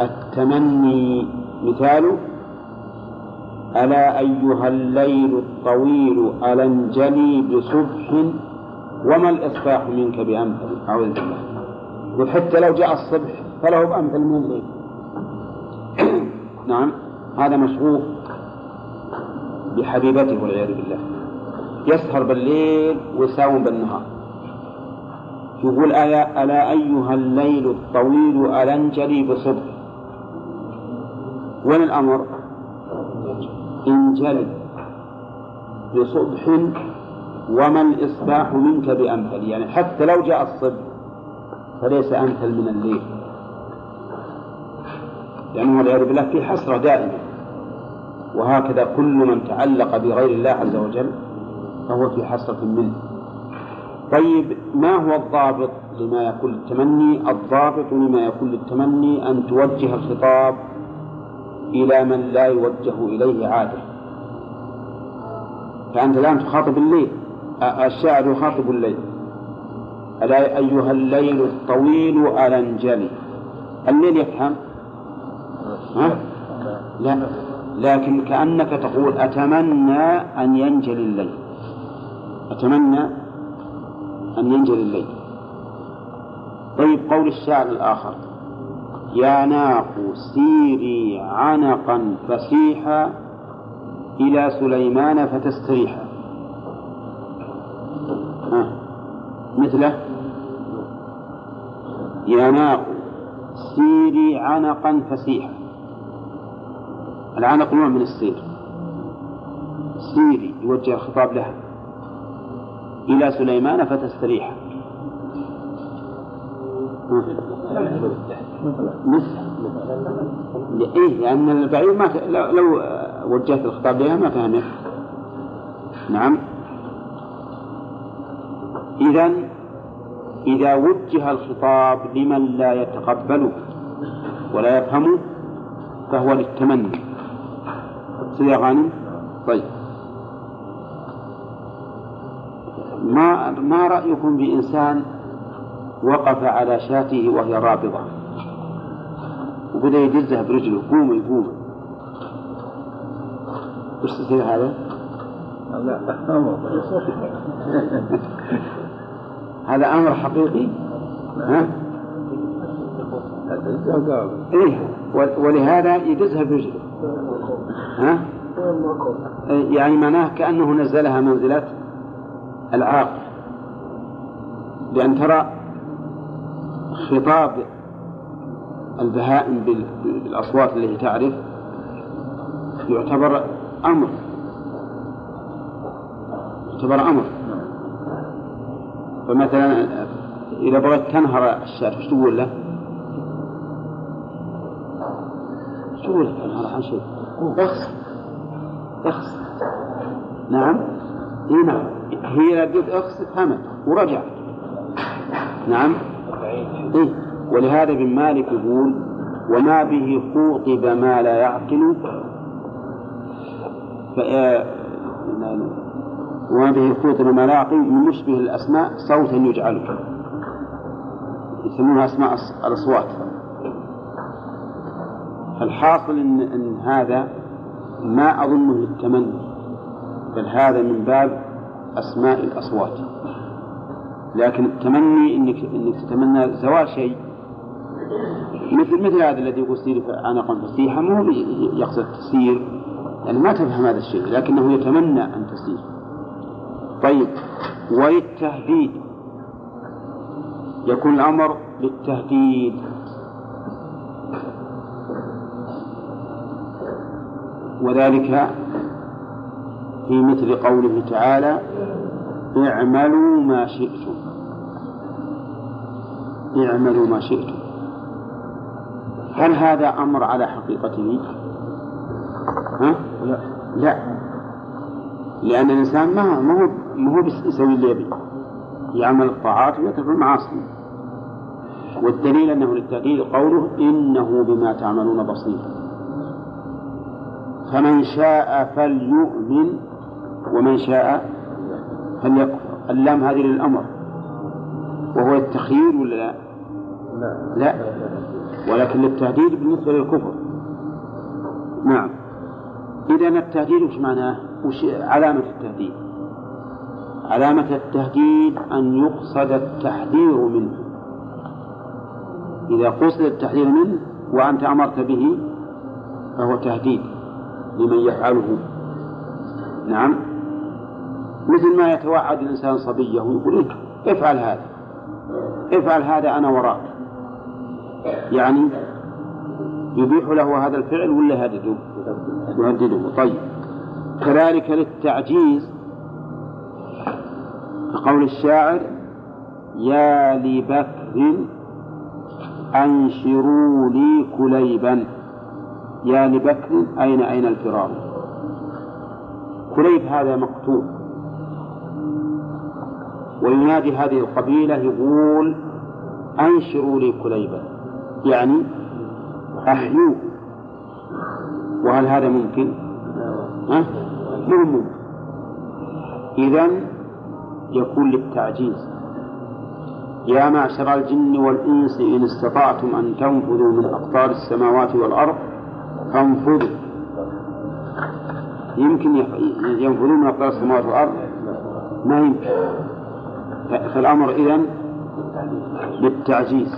[SPEAKER 1] التمني مثاله ألا أيها الليل الطويل ألنجلي بصبح وما الإصباح منك بأمثل أعوذ بالله. وحتى لو جاء الصبح فله بأمثل من الليل نعم. هذا مشغوف بحبيبته والعياذ بالله. يسهر بالليل ويساوم بالنهار. يقول ألا, ألا أيها الليل الطويل ألنجلي بصبح وين الأمر؟ انجلي بصبح وما الإصباح منك بأمثل يعني حتى لو جاء الصبح فليس أمثل من الليل. لأنه والعياذ بالله في حسرة دائمة وهكذا كل من تعلق بغير الله عز وجل فهو في حسرة منه. طيب ما هو الضابط لما يكون التمني؟ الضابط لما يكون للتمني أن توجه الخطاب إلى من لا يوجه إليه عادة. فأنت الآن تخاطب الليل. الشاعر يخاطب الليل. ألا أيها الليل الطويل ألنجلي الليل يفهم ها؟ لا. لكن كأنك تقول أتمنى أن ينجلي الليل. أتمنى أن ينجلي الليل. طيب قول الشاعر الآخر. يا ناق سيري عنقا فسيحا إلى سليمان فتستريحا. مثله. يا ناق سيري عنقا فسيحا. العنق نوع من السير. سيري يوجه الخطاب لها. إلى سليمان فتستريح. مثل إيه لأن البعير ما. لو, لو وجهت الخطاب لها ما فهمت نعم. إذا إذا وجه الخطاب لمن لا يتقبله ولا يفهمه فهو للتمني. سيدي غانم طيب. ما ما رأيكم بإنسان وقف على شاته وهي رابضة؟ وبدأ يدزها برجله قومي قومي. وش تصير هذا؟ هذا أمر. حقيقي؟ ها؟ إيه ولهذا يدزها برجله. ها؟ يعني معناه كأنه نزلها منزلة العاقل لأن ترى خطاب البهائم بالأصوات التي تعرف يعتبر أمر يعتبر أمر فمثلا إذا بغيت تنهر الشاة وش تقول له؟ وش تقول له تنهر عن شيء؟ اخس اخس نعم. اي نعم. هي قلت اخس فهمت ورجع. نعم. إيه؟ ولهذا ابن مالك يقول وما به خوطب ما لا يعقل. وما به خوطب ما لا يعقل من مشبه الأسماء صوتا يجعله يسمونها أسماء الأصوات. فالحاصل إن, إن هذا ما أظنه للتمني بل هذا من باب أسماء الأصوات. لكن التمني انك إنك تتمنى زوال شيء مثل مثل هذا الذي يقول سير عنقا فسيحا مو يقصد تسير يعني ما تفهم هذا الشيء لكنه يتمنى أن تسير. طيب وللتهديد يكون الأمر للتهديد. وذلك في مثل قوله تعالى اعملوا ما شئتم. اعملوا ما شئتم. هل هذا أمر على حقيقته؟ ها؟ لا. لأن الإنسان ما هو ما هو يسوي اللي يبي. يعمل الطاعات ويترك المعاصي. والدليل أنه للتأكيد قوله إنه بما تعملون بصير. فمن شاء فليؤمن ومن شاء فليكفر. اللام هذه للأمر. وهو التخيير ولا لا؟ لا. ولكن للتهديد بالنسبة للكفر. نعم. إذا التهديد وش معناه؟ وش علامة التهديد؟ علامة التهديد أن يقصد التحذير منه. إذا قصد التحذير منه وأنت أمرت به فهو تهديد. لمن يفعله. نعم. مثل ما يتوعد الإنسان صبيه ويقول افعل هذا. افعل هذا أنا وراك. يعني يبيح له هذا الفعل ولا يهدده؟ يهدده. طيب. كذلك للتعجيز. كقول الشاعر يا لبكر أنشروا لي كليبا. يا لبكر أين أين الفرار. كليب هذا مقتول. وينادي هذه القبيلة يقول أنشروا لي كليبا يعني أحيوه وهل هذا ممكن؟ ها؟ مو ممكن. إذا يكون للتعجيز يا معشر الجن والإنس إن استطعتم أن تنفذوا من أقطار السماوات والأرض فانفذوا يمكن ينفذون من أقطار السماوات والأرض؟ ما يمكن. فالأمر إذن للتعجيز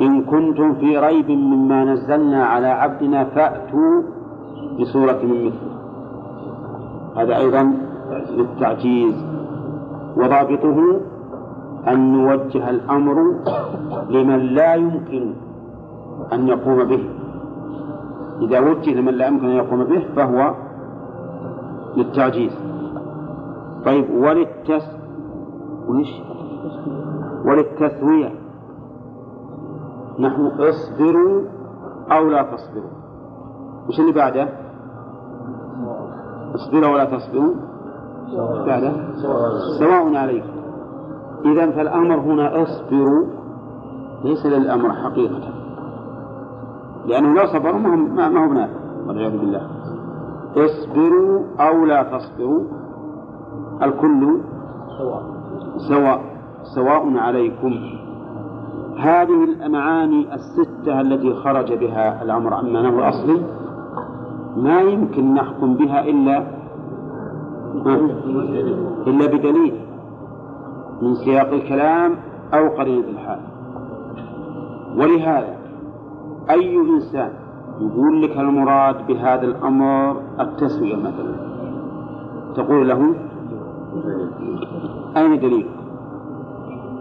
[SPEAKER 1] إن كنتم في ريب مما نزلنا على عبدنا فأتوا بسورة من مثله هذا أيضا للتعجيز. وضابطه أن نوجه الأمر لمن لا يمكن أن يقوم به. إذا وجه لمن لا يمكن أن يقوم به فهو للتعجيز. طيب وللتس وش؟ وللتسوية. نحن اصبروا أو لا تصبروا. وش اللي بعده؟ اصبروا ولا تصبروا. بعده؟ سواء عليكم. إذا فالأمر هنا اصبروا ليس للأمر حقيقة. لأنه لو صبروا ما هو بنافع والعياذ بالله. اصبروا أو لا تصبروا الكل سواء سواء عليكم. هذه المعاني الستة التي خرج بها الأمر عن معناه الأصلي ما يمكن نحكم بها إلا إلا بدليل من سياق الكلام أو قرينة الحال. ولهذا أي إنسان يقول لك المراد بهذا الأمر التسوية مثلا؟ تقول له أين دليل؟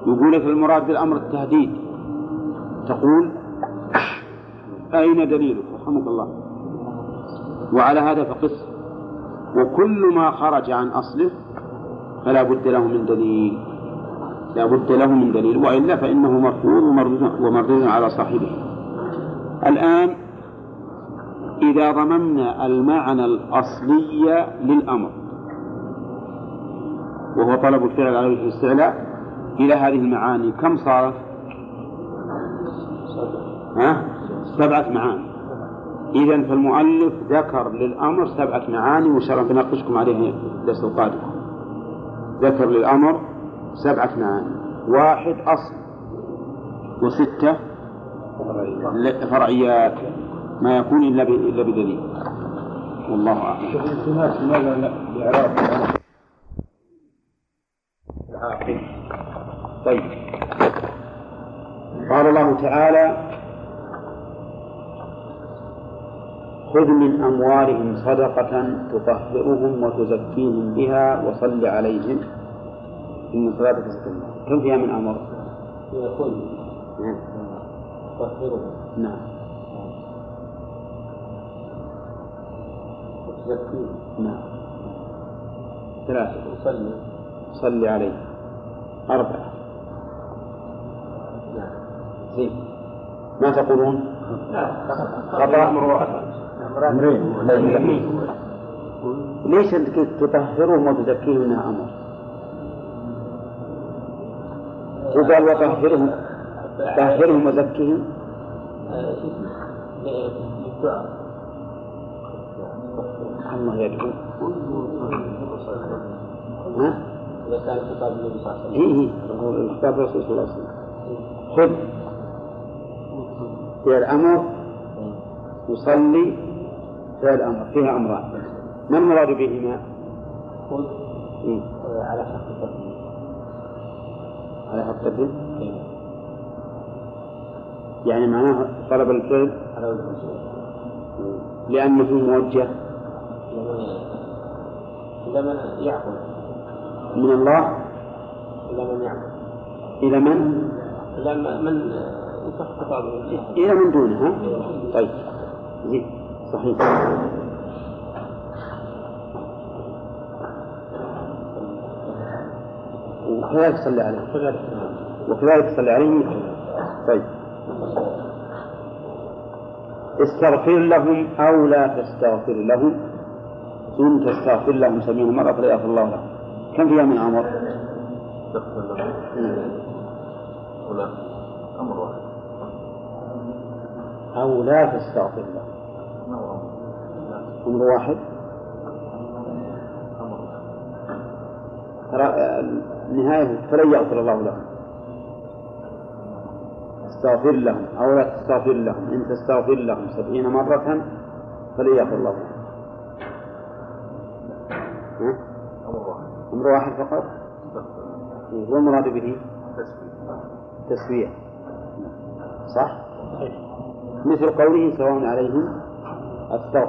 [SPEAKER 1] يقول لك المراد بالأمر التهديد. تقول أين دليلك رحمك الله. وعلى هذا فقس. وكل ما خرج عن أصله فلا بد له من دليل. لا بد له من دليل. وإلا فإنه مرفوض ومردود على صاحبه. الآن إذا ضممنا المعنى الأصلي للأمر وهو طلب الفعل على وجه الاستعلاء إلى هذه المعاني كم صارت؟ ها؟ سبعة معاني إذا فالمؤلف ذكر للأمر سبعة معاني وإن شاء الله بناقشكم عليها الدرس القادم ذكر للأمر سبعة معاني واحد أصل وستة فرعيات. ما يكون إلا إلا بدليل. والله أعلم.
[SPEAKER 8] لماذا لا الإعراب
[SPEAKER 1] طيب. قال الله تعالى خذ من أموالهم صدقة تطهرهم وتزكيهم بها وصل عليهم. إن صلاتك سكن كم فيها من أمر؟
[SPEAKER 4] يقول
[SPEAKER 1] نعم. نعم
[SPEAKER 4] وتزكيهم
[SPEAKER 1] نعم. ثلاثة.
[SPEAKER 4] وصلي
[SPEAKER 1] صل عليه. أربعة.
[SPEAKER 4] نعم.
[SPEAKER 1] زين. ما تقولون؟ قضاء أمر أمرين. ليش أنت قلت تطهرهم وتزكيهم إنها أمر؟ وقال وطهرهم. طهرهم وزكهم الله يدعو ها؟
[SPEAKER 4] إذا كان خطاب النبي صلى الله عليه وسلم
[SPEAKER 1] إيه إيه. خطاب الرسول صلى الله عليه وسلم. خذ. فعل أمر يصلي فعل أمر فيها أمران. ما المراد بهما؟
[SPEAKER 4] خذ.
[SPEAKER 1] إيه؟
[SPEAKER 4] على حق التقديم
[SPEAKER 1] على حق الدين يعني معناه طلب الفعل لأنه موجه
[SPEAKER 4] لمن لمن يعقل.
[SPEAKER 1] من الله؟
[SPEAKER 4] إلى من يعقل.
[SPEAKER 1] إلى من؟
[SPEAKER 4] إلى من- من
[SPEAKER 1] إلى من دونه ها؟ طيب. زين. صحيح. وكذلك صلي عليه. وكذلك صلي عليه. طيب. استغفر لهم أو لا تستغفر لهم. إن تستغفر لهم سبعين مرة فلا يغفر الله لهم. كم فيها من أمر؟
[SPEAKER 4] هنا أمر واحد
[SPEAKER 1] أو لا تستغفر لهم. أمر واحد. ترى النهاية فلن يغفر الله لهم. استغفر لهم أو لا تستغفر لهم. إن تستغفر لهم سبعين مرة فلن يغفر الله؟
[SPEAKER 4] أمر واحد
[SPEAKER 1] فقط؟ والمراد به؟ تسوية صح؟ مثل قوله سواء عليهم أستغفر